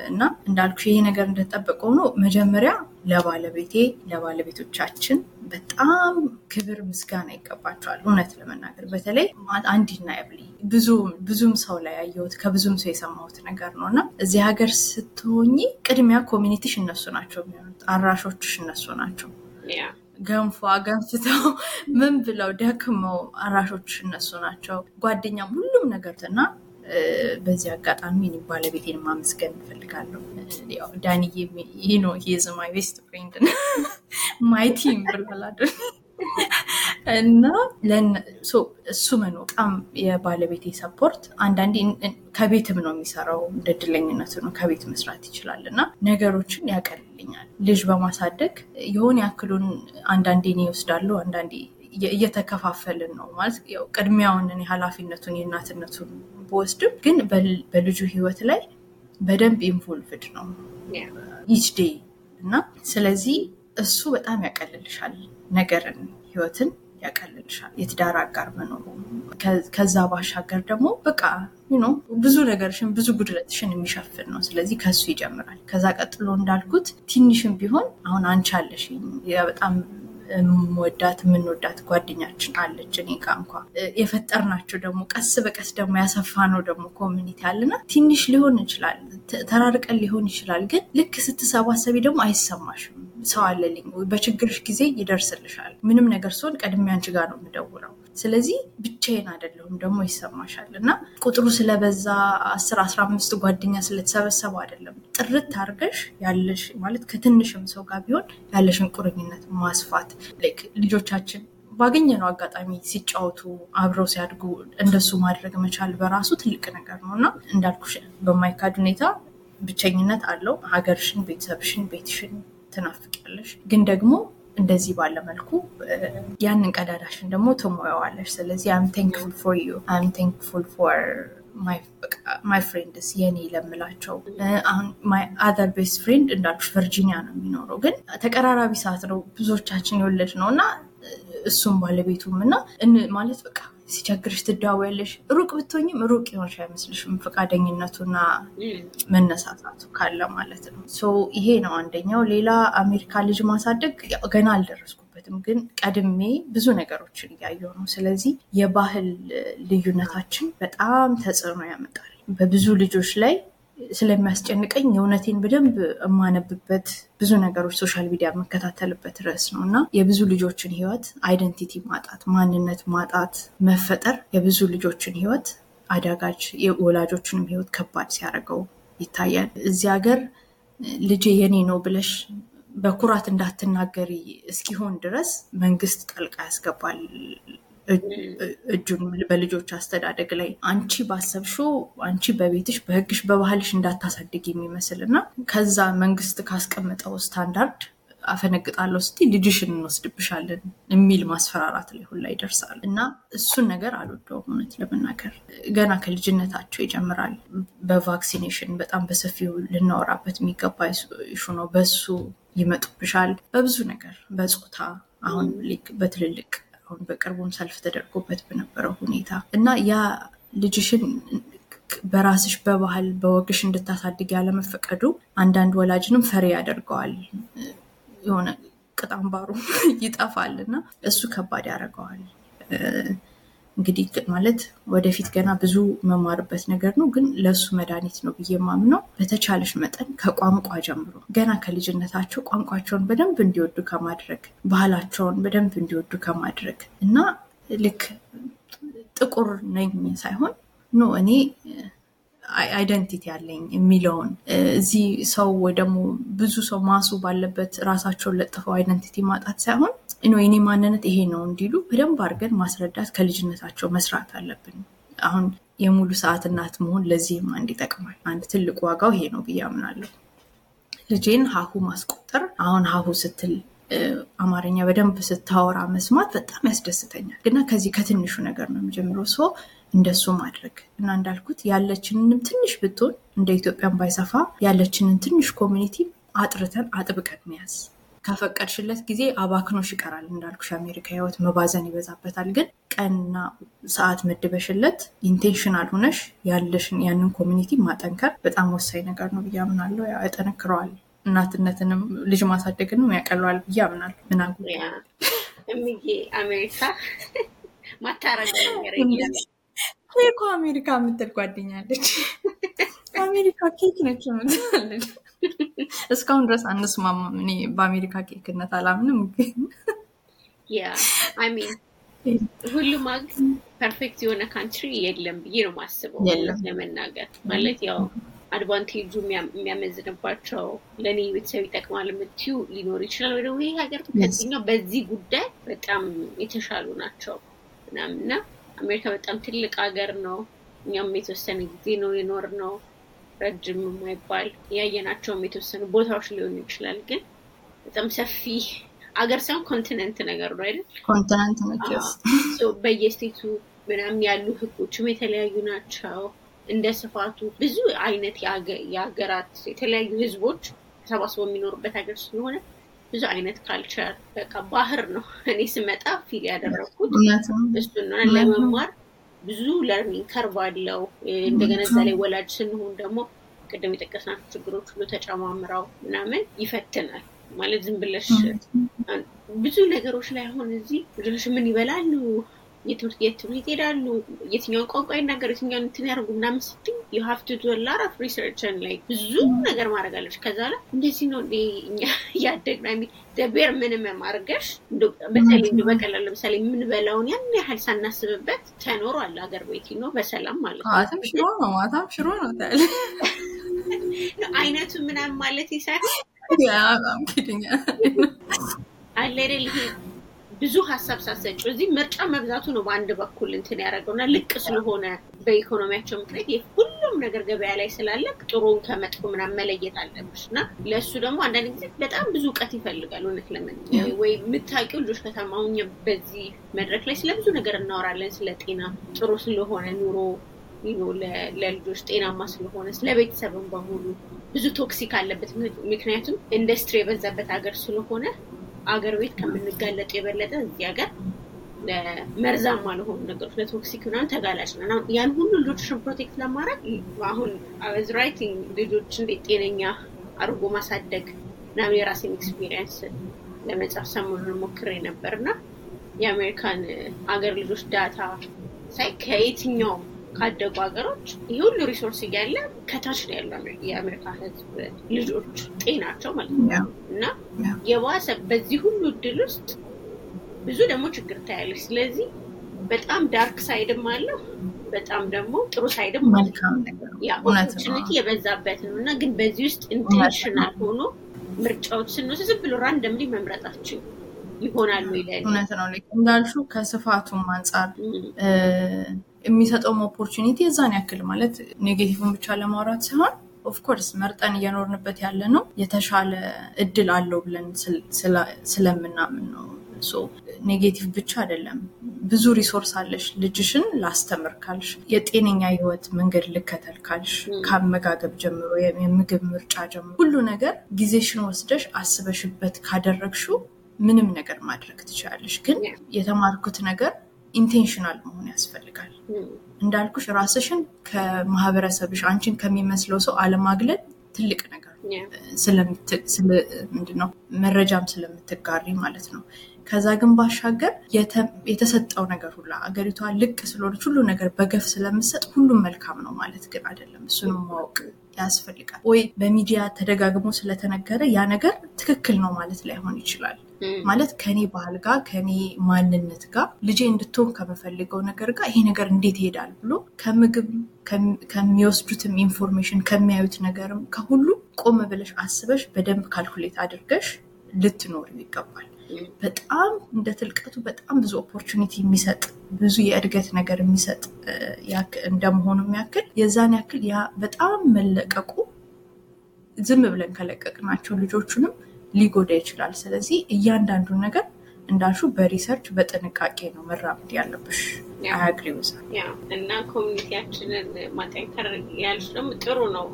እና እንዳልኩሽ ይሄ ነገር እንደተጠበቀ ሆኖ መጀመሪያ ለባለቤቴ ለባለቤቶቻችን በጣም ክብር ምስጋና ይገባቸዋል። እውነት ለመናገር በተለይ አንዲና ያብሊ ብዙም ሰው ላይ ያየሁት ከብዙም ሰው የሰማሁት ነገር ነው እና እዚህ ሀገር ስትሆኚ ቅድሚያ community ሽ እነሱ ናቸው የሚሆኑት፣ አራሾችሽ እነሱ ናቸው። ገንፎ ገንፍተው ምን ብለው ደክመው አራሾችሽ እነሱ ናቸው። ጓደኛም ሁሉም ነገር እና በዚህ አጋጣሚ ባለቤቴን ማመስገን እንፈልጋለሁ። ዳንዬ ነው he's my best friend my team ብሏል እና እሱ መኖሩ በጣም የባለቤቴ support አንዳንዴ ከቤትም ነው የሚሰራው እንደ ነው ከቤት መስራት ይችላል እና ነገሮችን ያቀልልኛል። ልጅ በማሳደግ የሆነ ያክሉን አንዳንዴ እኔ ይወስዳለሁ አንዳንዴ እየተከፋፈልን ነው ማለት ያው ቅድሚያውን እኔ ኃላፊነቱን የእናትነቱን በወስድም ግን በልጁ ህይወት ላይ በደንብ involved ነው each day እና ስለዚህ እሱ በጣም ያቀልልሻል ነገርን ህይወትን ያቀልልሻል። የትዳር አጋር መኖሩ ከዛ ባሻገር ደግሞ በቃ ብዙ ነገርሽን ብዙ ጉድለትሽን የሚሸፍን ነው። ስለዚህ ከሱ ይጀምራል። ከዛ ቀጥሎ እንዳልኩት ትንሽም ቢሆን አሁን አንቺ አለሽኝ በጣም የምወዳት የምንወዳት ጓደኛችን አለች እኔ ጋ እንኳ የፈጠርናቸው ደግሞ ቀስ በቀስ ደግሞ ያሰፋ ነው ደግሞ community አለና ትንሽ ሊሆን ይችላል ተራርቀን ሊሆን ይችላል። ግን ልክ ስትሰባሰቢ ደግሞ አይሰማሽም። ሰው አለልኝ በችግርሽ ጊዜ ይደርስልሻል። ምንም ነገር ሲሆን ቀድሜ አንቺ ጋር ነው የምደውለው። ስለዚህ ብቻዬን አይደለሁም ደግሞ ይሰማሻል። እና ቁጥሩ ስለበዛ አስር አስራ አምስት ጓደኛ ስለተሰበሰቡ አይደለም። ጥርት አድርገሽ ያለሽ ማለት ከትንሽም ሰው ጋር ቢሆን ያለሽን ቁርኝነት ማስፋት ልጆቻችን ባገኘነው አጋጣሚ ሲጫወቱ አብረው ሲያድጉ እንደሱ ማድረግ መቻል በራሱ ትልቅ ነገር ነው እና እንዳልኩሽ በማይካድ ሁኔታ ብቸኝነት አለው። ሀገርሽን፣ ቤተሰብሽን፣ ቤትሽን ትናፍቂያለሽ ግን ደግሞ እንደዚህ ባለ መልኩ ያንን ቀዳዳሽን ደግሞ ትሞያዋለሽ። ስለዚህ I'm thankful for you I'm thankful for my friends የኔ ለምላቸው። My other best friend እንዳልኩሽ ቨርጂኒያ ነው የሚኖረው፣ ግን ተቀራራቢ ሰዓት ነው ብዙዎቻችን የወለድ ነው እና እሱም ባለቤቱም እና ማለት በቃ ሲቸግርሽ ትደዋወያለሽ። ሩቅ ብትሆኝም ሩቅ የሆንሽ አይመስልሽም፣ ፈቃደኝነቱና መነሳሳቱ ካለ ማለት ነው። ይሄ ነው አንደኛው። ሌላ አሜሪካ ልጅ ማሳደግ ገና አልደረስኩበትም፣ ግን ቀድሜ ብዙ ነገሮችን እያየሁ ነው። ስለዚህ የባህል ልዩነታችን በጣም ተጽዕኖ ያመጣል በብዙ ልጆች ላይ ስለሚያስጨንቀኝ የእውነቴን በደንብ የማነብበት ብዙ ነገሮች social media የምከታተልበት ርዕስ ነው እና የብዙ ልጆችን ህይወት identity ማጣት፣ ማንነት ማጣት መፈጠር የብዙ ልጆችን ህይወት አደጋ፣ የወላጆችንም ህይወት ከባድ ሲያደርገው ይታያል። እዚህ ሀገር ልጄ የኔ ነው ብለሽ በኩራት እንዳትናገሪ እስኪሆን ድረስ መንግስት ጠልቃ ያስገባል እጁን በልጆች አስተዳደግ ላይ አንቺ ባሰብሽው አንቺ በቤትሽ በህግሽ በባህልሽ እንዳታሳድግ የሚመስል እና ከዛ መንግስት ካስቀመጠው ስታንዳርድ አፈነግጣለሁ ስትይ ልጅሽን እንወስድብሻለን የሚል ማስፈራራት ላይ ሁላ ይደርሳል እና እሱን ነገር አልወደውም። እውነት ለመናገር ገና ከልጅነታቸው ይጀምራል። በቫክሲኔሽን በጣም በሰፊው ልናወራበት የሚገባ ኢሹ ነው። በሱ ይመጡብሻል። በብዙ ነገር በፆታ አሁን በትልልቅ አሁን በቅርቡም ሰልፍ ተደርጎበት በነበረው ሁኔታ እና ያ ልጅሽን በራስሽ በባህል በወግሽ እንድታሳድግ ያለመፈቀዱ አንዳንድ ወላጅንም ፈሪ ያደርገዋል። የሆነ ቅጣምባሩ (laughs) ይጠፋል እና እሱ ከባድ ያደርገዋል። እንግዲህ ማለት ወደፊት ገና ብዙ መማርበት ነገር ነው፣ ግን ለእሱ መድኃኒት ነው ብዬ የማምነው። በተቻለሽ መጠን ከቋንቋ ጀምሮ ገና ከልጅነታቸው ቋንቋቸውን በደንብ እንዲወዱ ከማድረግ ባህላቸውን በደንብ እንዲወዱ ከማድረግ እና ልክ ጥቁር ነኝ ሳይሆን no እኔ identity ያለኝ የሚለውን እዚህ ሰው ወይ ደግሞ ብዙ ሰው mass ኡ ባለበት ራሳቸውን ለጥፈው identity ማጣት ሳይሆን የኔ ማንነት ይሄ ነው እንዲሉ በደንብ አድርገን ማስረዳት ከልጅነታቸው መስራት አለብን። አሁን የሙሉ ሰዓት እናት መሆን ለዚህም አንድ ይጠቅማል። አንድ ትልቅ ዋጋው ይሄ ነው ብዬ አምናለሁ። ልጄን ሀሁ ማስቆጠር አሁን ሀሁ ስትል አማርኛ በደንብ ስታወራ መስማት በጣም ያስደስተኛል። ገና ከዚህ ከትንሹ ነገር ነው የሚጀምረው ሰው እንደሱ ማድረግ እና እንዳልኩት ያለችንንም ትንሽ ብትሆን እንደ ኢትዮጵያን ባይሰፋ ያለችንን ትንሽ community አጥርተን አጥብቀን መያዝ ከፈቀድሽለት ጊዜ አባክኖሽ ይቀራል። እንዳልኩሽ አሜሪካ ህይወት መባዘን ይበዛበታል። ግን ቀንና ሰዓት መድበሽለት intentional ሆነሽ ያለሽን ያንን community ማጠንከር በጣም ወሳኝ ነገር ነው ብዬ አምናለሁ። ያጠነክረዋል። እናትነትንም ልጅ ማሳደግንም ያቀለዋል ብዬ አምናለሁ። ምናጉ አሜሪካ ማታረገ ነገር እኮ አሜሪካ የምትል ጓደኛ አለች። አሜሪካ ኬክ ነች የምትላለች። እስካሁን ድረስ አንስማማም። እኔ በአሜሪካ ኬክነት አላምንም። ግን ሁሉም ሀገር perfect የሆነ country የለም ብዬ ነው ማስበው ለመናገር ማለት ያው advantage ኡ የሚያመዝንባቸው ለእኔ ቤተሰብ ይጠቅማል የምትዩ ሊኖር ይችላል። ወይ ደግሞ ይህ ሀገር ከዚህኛው በዚህ ጉዳይ በጣም የተሻሉ ናቸው ምናምን እና አሜሪካ በጣም ትልቅ ሀገር ነው። እኛም የተወሰነ ጊዜ ነው የኖርነው ረጅም የማይባል ያየናቸውም የተወሰኑ ቦታዎች ሊሆን ይችላል። ግን በጣም ሰፊ አገር ሳይሆን continent ነገር ነው አይደል? continent ነች። በየ state ኡ ምናምን ያሉ ህጎችም የተለያዩ ናቸው። እንደ ስፋቱ ብዙ አይነት የሀገራት የተለያዩ ህዝቦች ተሰባስበው የሚኖሩበት ሀገር ስለሆነ ብዙ አይነት culture በቃ ባህር ነው። እኔ ስመጣ feel ያደረግኩት እሱን ነው። ለመማር ብዙ learning curve አለው። እንደገና እዛ ላይ ወላጅ ስንሆን ደግሞ ቅድም የጠቀስናቸው ችግሮች ሁሉ ተጨማምረው ምናምን ይፈትናል። ማለት ዝም ብለሽ ብዙ ነገሮች ላይ አሁን እዚህ ልጆች ምን ይበላሉ የትምህርት ቤት ትምህርት ይሄዳሉ፣ የትኛውን ቋንቋ ይናገሩ፣ የትኛውን እንትን ያደርጉ ምናምን ስትይ you have to do a lot of research እን ላይ ብዙ ነገር ማድረግ አለች። ከዛ ላይ እንደዚህ ነው እኛ እያደግን አይ ደቤር ምንም አድርገሽ በተለይ እንደ በቀላል ለምሳሌ የምንበላውን ያን ያህል ሳናስብበት ተኖሯል አገር ቤት ነው በሰላም ማለት ነው። ማታም ሽሮ ነው ማታም ሽሮ ነው ታለ አይነቱ ምናምን ማለት ሳይሆን አለ አይደል ይሄ ብዙ ሀሳብ ሳሰጭው እዚህ ምርጫ መብዛቱ ነው በአንድ በኩል እንትን ያደረገው እና ልቅ ስለሆነ በኢኮኖሚያቸው ምክንያት ሁሉም ነገር ገበያ ላይ ስላለ ጥሩን ከመጥፎ ምናምን መለየት አለብሽ እና ለእሱ ደግሞ አንዳንድ ጊዜ በጣም ብዙ እውቀት ይፈልጋል። እውነት ለምን ወይ የምታውቂው ልጆች ከተማውን በዚህ መድረክ ላይ ስለ ብዙ ነገር እናወራለን። ስለ ጤና ጥሩ ስለሆነ ኑሮ ለልጆች ጤናማ ስለሆነ ስለ ቤተሰብም በሙሉ ብዙ toxic አለበት። ምክንያቱም ኢንዱስትሪ የበዛበት ሀገር ስለሆነ አገር ቤት ከምንጋለጡ የበለጠ እዚህ ሀገር መርዛማ ለሆኑ ነገሮች ለ toxic ምናምን ተጋላጭ ነው። ያን ሁሉ ልጆችን protect ለማድረግ አሁን I was writing ልጆች እንዴት ጤነኛ አድርጎ ማሳደግ ምናምን የራሴን experience ለመጻፍ ሰሞኑን ሞክሬ ነበር እና የአሜሪካን አገር ልጆች data ሳይ ከየትኛውም ካደጉ ሀገሮች ይህ ሁሉ resource እያለ ከታች ነው ያለው የአሜሪካ ሕዝብ ልጆች ጤናቸው ማለት ነው። እና የባሰ በዚህ ሁሉ እድል ውስጥ ብዙ ደግሞ ችግር ታያለች። ስለዚህ በጣም dark side ም አለው፣ በጣም ደግሞ ጥሩ side ም opportunity የበዛበት ነው እና ግን በዚህ ውስጥ intentional ሆኖ ምርጫዎች ስንወስድ ዝም ብሎ randomly መምረጣችን ይሆናሉ ይላል። እውነት ነው። እንዳልሽው ከስፋቱም አንጻር የሚሰጠውም opportunity የዛን ያክል ማለት negative ኡን ብቻ ለማውራት ሳይሆን of course መርጠን እየኖርንበት ያለ ነው የተሻለ እድል አለው ብለን ስለምናምን ነው። negative ብቻ አይደለም። ብዙ resource አለሽ። ልጅሽን ላስተምር ካልሽ፣ የጤነኛ ህይወት መንገድ ልከተል ካልሽ፣ ከአመጋገብ ጀምሮ የምግብ ምርጫ ጀምሮ ሁሉ ነገር ጊዜሽን ወስደሽ አስበሽበት ካደረግሽው ምንም ነገር ማድረግ ትችላለሽ። ግን የተማርኩት ነገር intentional መሆን ያስፈልጋል። እንዳልኩሽ ራስሽን ከማህበረሰብሽ አንቺን ከሚመስለው ሰው አለማግለል ትልቅ ነገር ምንድነው መረጃም ስለምትጋሪ ማለት ነው። ከዛ ግን ባሻገር የተሰጠው ነገር ሁላ አገሪቷ ልቅ ስለሆነች ሁሉ ነገር በገፍ ስለምሰጥ ሁሉም መልካም ነው ማለት ግን አይደለም። እሱንም ማወቅ ያስፈልጋል። ወይ በሚዲያ ተደጋግሞ ስለተነገረ ያ ነገር ትክክል ነው ማለት ላይሆን ይችላል። ማለት ከኔ ባህል ጋር ከኔ ማንነት ጋር ልጄ እንድትሆን ከምፈልገው ነገር ጋር ይሄ ነገር እንዴት ይሄዳል ብሎ ከምግብ ከሚወስዱትም information ከሚያዩት ነገርም ከሁሉ ቆም ብለሽ አስበሽ በደንብ calculate አድርገሽ ልትኖር ይገባል። በጣም እንደ ትልቀቱ በጣም ብዙ opportunity የሚሰጥ ብዙ የእድገት ነገር የሚሰጥ እንደመሆኑ ያክል የዛን ያክል ያ በጣም መለቀቁ ዝም ብለን ከለቀቅናቸው ልጆቹንም ሊጎዳ ይችላል። ስለዚህ እያንዳንዱን ነገር እንዳልሹ በሪሰርች በጥንቃቄ ነው መራመድ ያለብሽ። አያግሪ እና ኮሚኒቲያችንን ማጠንከር ያልሽ ደግሞ ጥሩ ነው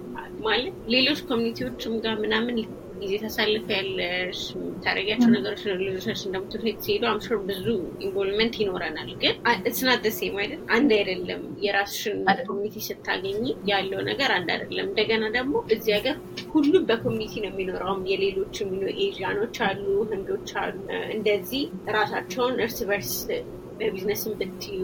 ማለት ሌሎች ኮሚኒቲዎችም ጋር ምናምን ጊዜ ተሳልፈ ያለሽ ታደርጊያቸው ነገሮች ልጆቻችን ትምህርት ቤት ሲሄዱ አምሹር ብዙ ኢንቮልቭመንት ይኖረናል። ግን እስናት ደሴም አይደል አንድ አይደለም። የራስሽን ኮሚኒቲ ስታገኝ ያለው ነገር አንድ አይደለም። እንደገና ደግሞ እዚህ ሀገር ሁሉም በ community ነው የሚኖረውም የሌሎች ኤዥያኖች አሉ፣ ህንዶች አሉ። እንደዚህ ራሳቸውን እርስ በርስ በቢዝነስን ብትዩ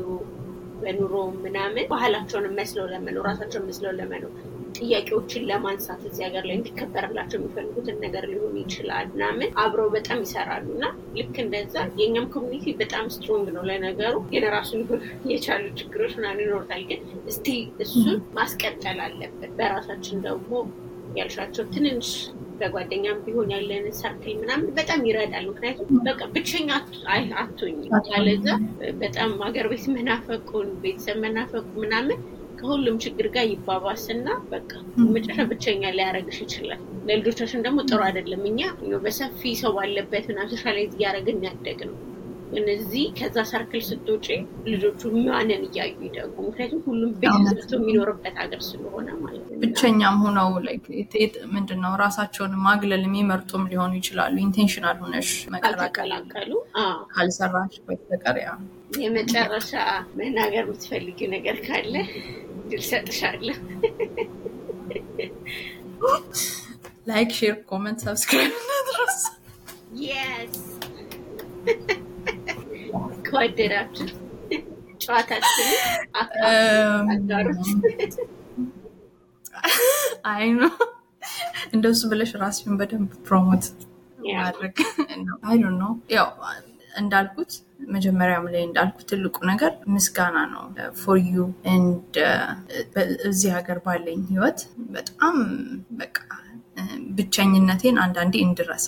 በኑሮ ምናምን ባህላቸውን መስለው ለመኖር ራሳቸውን መስለው ለመኖር ጥያቄዎችን ለማንሳት እዚህ ሀገር ላይ እንዲከበርላቸው የሚፈልጉትን ነገር ሊሆን ይችላል ምናምን አብረው በጣም ይሰራሉ እና ልክ እንደዛ የእኛም community በጣም strong ነው። ለነገሩ የራሱን የቻሉ ችግሮች ምናምን ይኖሩታል። ግን እስቲ እሱን ማስቀጠል አለብን። በራሳችን ደግሞ ያልሻቸው ትንንሽ በጓደኛም ቢሆን ያለን circle ምናምን በጣም ይረዳል። ምክንያቱም በቃ ብቸኛ አትሆኝ ያለዛ በጣም ሀገር ቤት መናፈቁን ቤተሰብ መናፈቁ ምናምን ከሁሉም ችግር ጋር ይባባስና በቃ መጨረሻ ብቸኛ ሊያደርግሽ ይችላል። ለልጆቻችን ደግሞ ጥሩ አይደለም። እኛ በሰፊው ሰው ባለበት ምናምን socialize እያደረግን ያደግን ነው። እነዚህ ከዛ circle ስትወጪ ልጆቹ ማንን እያዩ ይደጉ። ምክንያቱም ሁሉም ቤት የሚኖርበት ሀገር ስለሆነ ማለት ነው። ብቸኛም ሆነው ምንድን ነው ራሳቸውን ማግለል የሚመርጡም ሊሆኑ ይችላሉ። intentional ሆነሽ ካልተቀላቀሉ ካልሰራሽ በስተቀር የመጨረሻ መናገር የምትፈልጊው ነገር ካለ ዕድል እሰጥሻለሁ። like፣ share፣ comment፣ subscribe እናድረስ። ከወደዳችሁ ጨዋታችን አይ ነው እንደሱ ብለሽ ራስሽን በደንብ ፕሮሞት ማድረግ አይ ነው ያው እንዳልኩት መጀመሪያም ላይ እንዳልኩት ትልቁ ነገር ምስጋና ነው። ፎር ዩ እንድ እዚህ ሀገር ባለኝ ህይወት በጣም በቃ ብቸኝነቴን አንዳንዴ እንድረሳ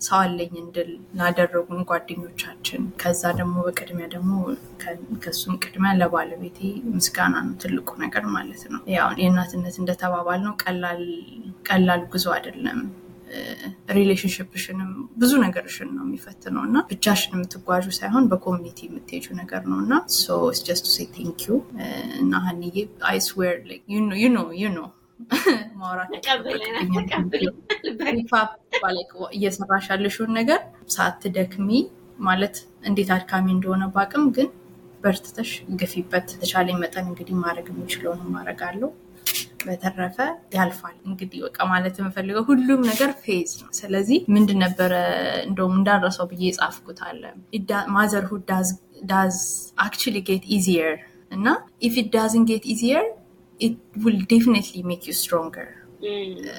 ሰው አለኝ እንድል ላደረጉን ጓደኞቻችን፣ ከዛ ደግሞ በቅድሚያ ደግሞ ከሱም ቅድሚያ ለባለቤቴ ምስጋና ነው ትልቁ ነገር ማለት ነው። ያው የእናትነት እንደተባባል ነው ቀላል ጉዞ አይደለም። relationship ሽንም ብዙ ነገርሽን ነው የሚፈትነው እና ብቻሽን የምትጓዡ ሳይሆን በ community የምትሄጁ ነገር ነው እና ጀስት ሴ ቴንክ ዩ እና ሀኒዬ አይ ስዌር ዩ ኖ ዩ ኖ ማውራት እየሰራሽ ያለሽውን ነገር ሳትደክሚ ማለት እንዴት አድካሚ እንደሆነ ባቅም ግን በርትተሽ ግፊበት። ተቻለኝ መጠን እንግዲህ ማድረግ የምችለውን ማድረግ አለው። በተረፈ ያልፋል። እንግዲህ በቃ ማለት የምፈልገው ሁሉም ነገር ፌዝ ነው። ስለዚህ ምንድን ነበረ እንደውም እንዳረሰው ብዬ የጻፍኩት አለ motherhood does actually get easier እና if it doesn't get easier it will definitely make you stronger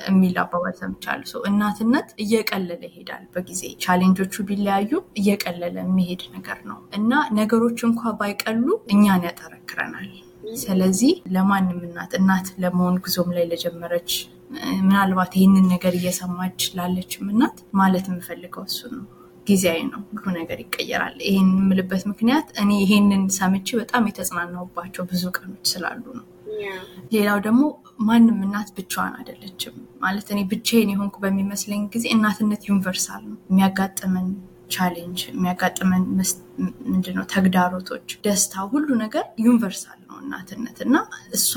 የሚል አባባል ሰምቻለሁ። ሰው እናትነት እየቀለለ ይሄዳል በጊዜ challenge ኦቹ ቢለያዩ እየቀለለ የሚሄድ ነገር ነው እና ነገሮች እንኳ ባይቀሉ እኛን ያጠነክረናል። ስለዚህ ለማንም እናት እናት ለመሆን ጉዞም ላይ ለጀመረች ምናልባት ይህንን ነገር እየሰማች ላለችም እናት ማለት የምፈልገው እሱ ነው። ጊዜያዊ ነው፣ ሁሉ ነገር ይቀየራል። ይህን የምልበት ምክንያት እኔ ይሄንን ሰምቼ በጣም የተጽናናሁባቸው ብዙ ቀኖች ስላሉ ነው። ሌላው ደግሞ ማንም እናት ብቻዋን አይደለችም። ማለት እኔ ብቻዬን የሆንኩ በሚመስለኝ ጊዜ እናትነት universal ነው። የሚያጋጥመን challenge፣ የሚያጋጥመን ምንድነው ተግዳሮቶች፣ ደስታ፣ ሁሉ ነገር universal ነው እናትነት እና እሷ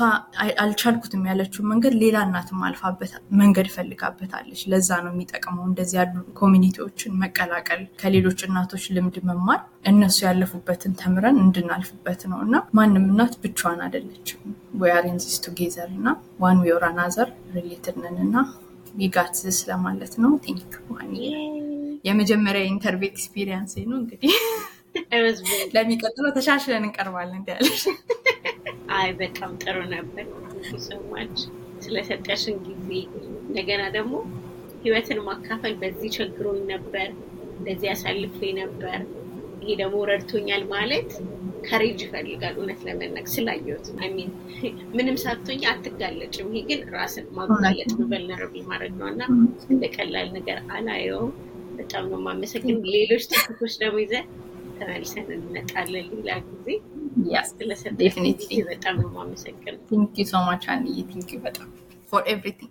አልቻልኩትም ያለችውን መንገድ ሌላ እናትም አልፋበት መንገድ ፈልጋበታለች። ለዛ ነው የሚጠቅመው እንደዚህ ያሉ ኮሚኒቲዎችን መቀላቀል፣ ከሌሎች እናቶች ልምድ መማር፣ እነሱ ያለፉበትን ተምረን እንድናልፍበት ነው እና ማንም እናት ብቻዋን አይደለችም። ወያሬንዚስ ቱጌዘር እና ዋን ዌይ ኦር እና ዊጋትስ ለማለት ነው። ቴንክ የመጀመሪያ ኢንተርቪው ኤክስፒሪየንስ ነው እንግዲህ። ለሚቀጥለው ተሻሽለን እንቀርባለን ያለሽ አይ በጣም ጥሩ ነበር። ሰማች ስለሰጠሽን ጊዜ። እንደገና ደግሞ ህይወትን ማካፈል በዚህ ቸግሮኝ ነበር እንደዚህ አሳልፌ ነበር። ይሄ ደግሞ ረድቶኛል ማለት ከሬጅ ይፈልጋል። እውነት ለመናገር ስላየሁት ሚን ምንም ሳትሆኝ አትጋለጭም። ይሄ ግን ራስን ማጋለጥ ቨልነረብል ማድረግ ነው እና እንደ ቀላል ነገር አላየውም በጣም ነው የማመሰግን ሌሎች ቶፒኮች ደግሞ ይዘን ተመልሰን እንመጣለን ሌላ ጊዜ። ስለሰጠ በጣም ነው የማመሰግነው። thank you so much ሀኒዬ thank you በጣም for everything